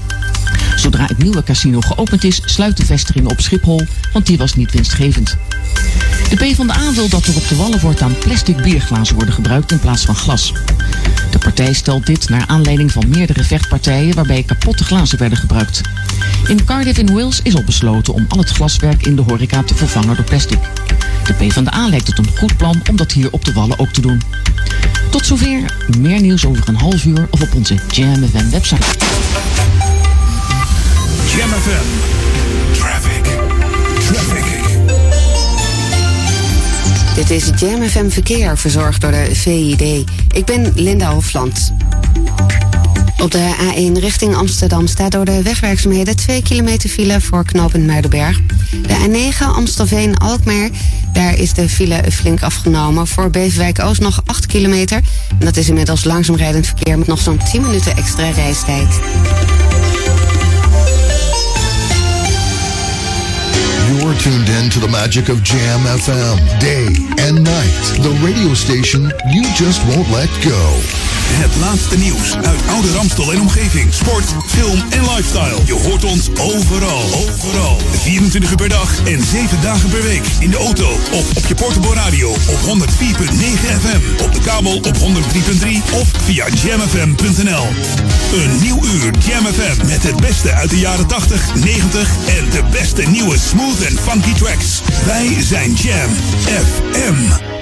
[SPEAKER 1] Zodra het nieuwe casino geopend is, sluit de vestiging op Schiphol, want die was niet winstgevend. De PvdA wil dat er op de wallen voortaan plastic bierglazen worden gebruikt in plaats van glas. De partij stelt dit naar aanleiding van meerdere vechtpartijen waarbij kapotte glazen werden gebruikt. In Cardiff in Wales is al besloten om al het glaswerk in de horeca te vervangen door plastic. De PvdA lijkt het een goed plan om dat hier op de wallen ook te doen. Tot zover, meer nieuws over een half uur of op onze Jam FM website.
[SPEAKER 3] Jam FM. Traffic. Traffic.
[SPEAKER 25] Dit is Jam FM Verkeer, verzorgd door de VID. Ik ben Linda Hofland. Op de A1 richting Amsterdam staat door de wegwerkzaamheden 2 kilometer file voor knooppunt Muidenberg. De A9 Amstelveen-Alkmaar, daar is de file flink afgenomen. Voor Beverwijk Oost nog 8 kilometer. En dat is inmiddels langzaam rijdend verkeer met nog zo'n 10 minuten extra reistijd.
[SPEAKER 2] You're tuned in to the magic of Jam FM, day and night. The radio station you just won't let go.
[SPEAKER 3] Het laatste nieuws uit oude Ramstel en omgeving. Sport, film en lifestyle. Je hoort ons overal. Overal. 24 uur per dag en 7 dagen per week. In de auto of op je portable radio op 104.9 FM. Op de kabel op 103.3 of via jamfm.nl. Een nieuw uur Jam FM met het beste uit de jaren 80, 90 en de beste nieuwe smooth en funky tracks. Wij zijn Jam FM.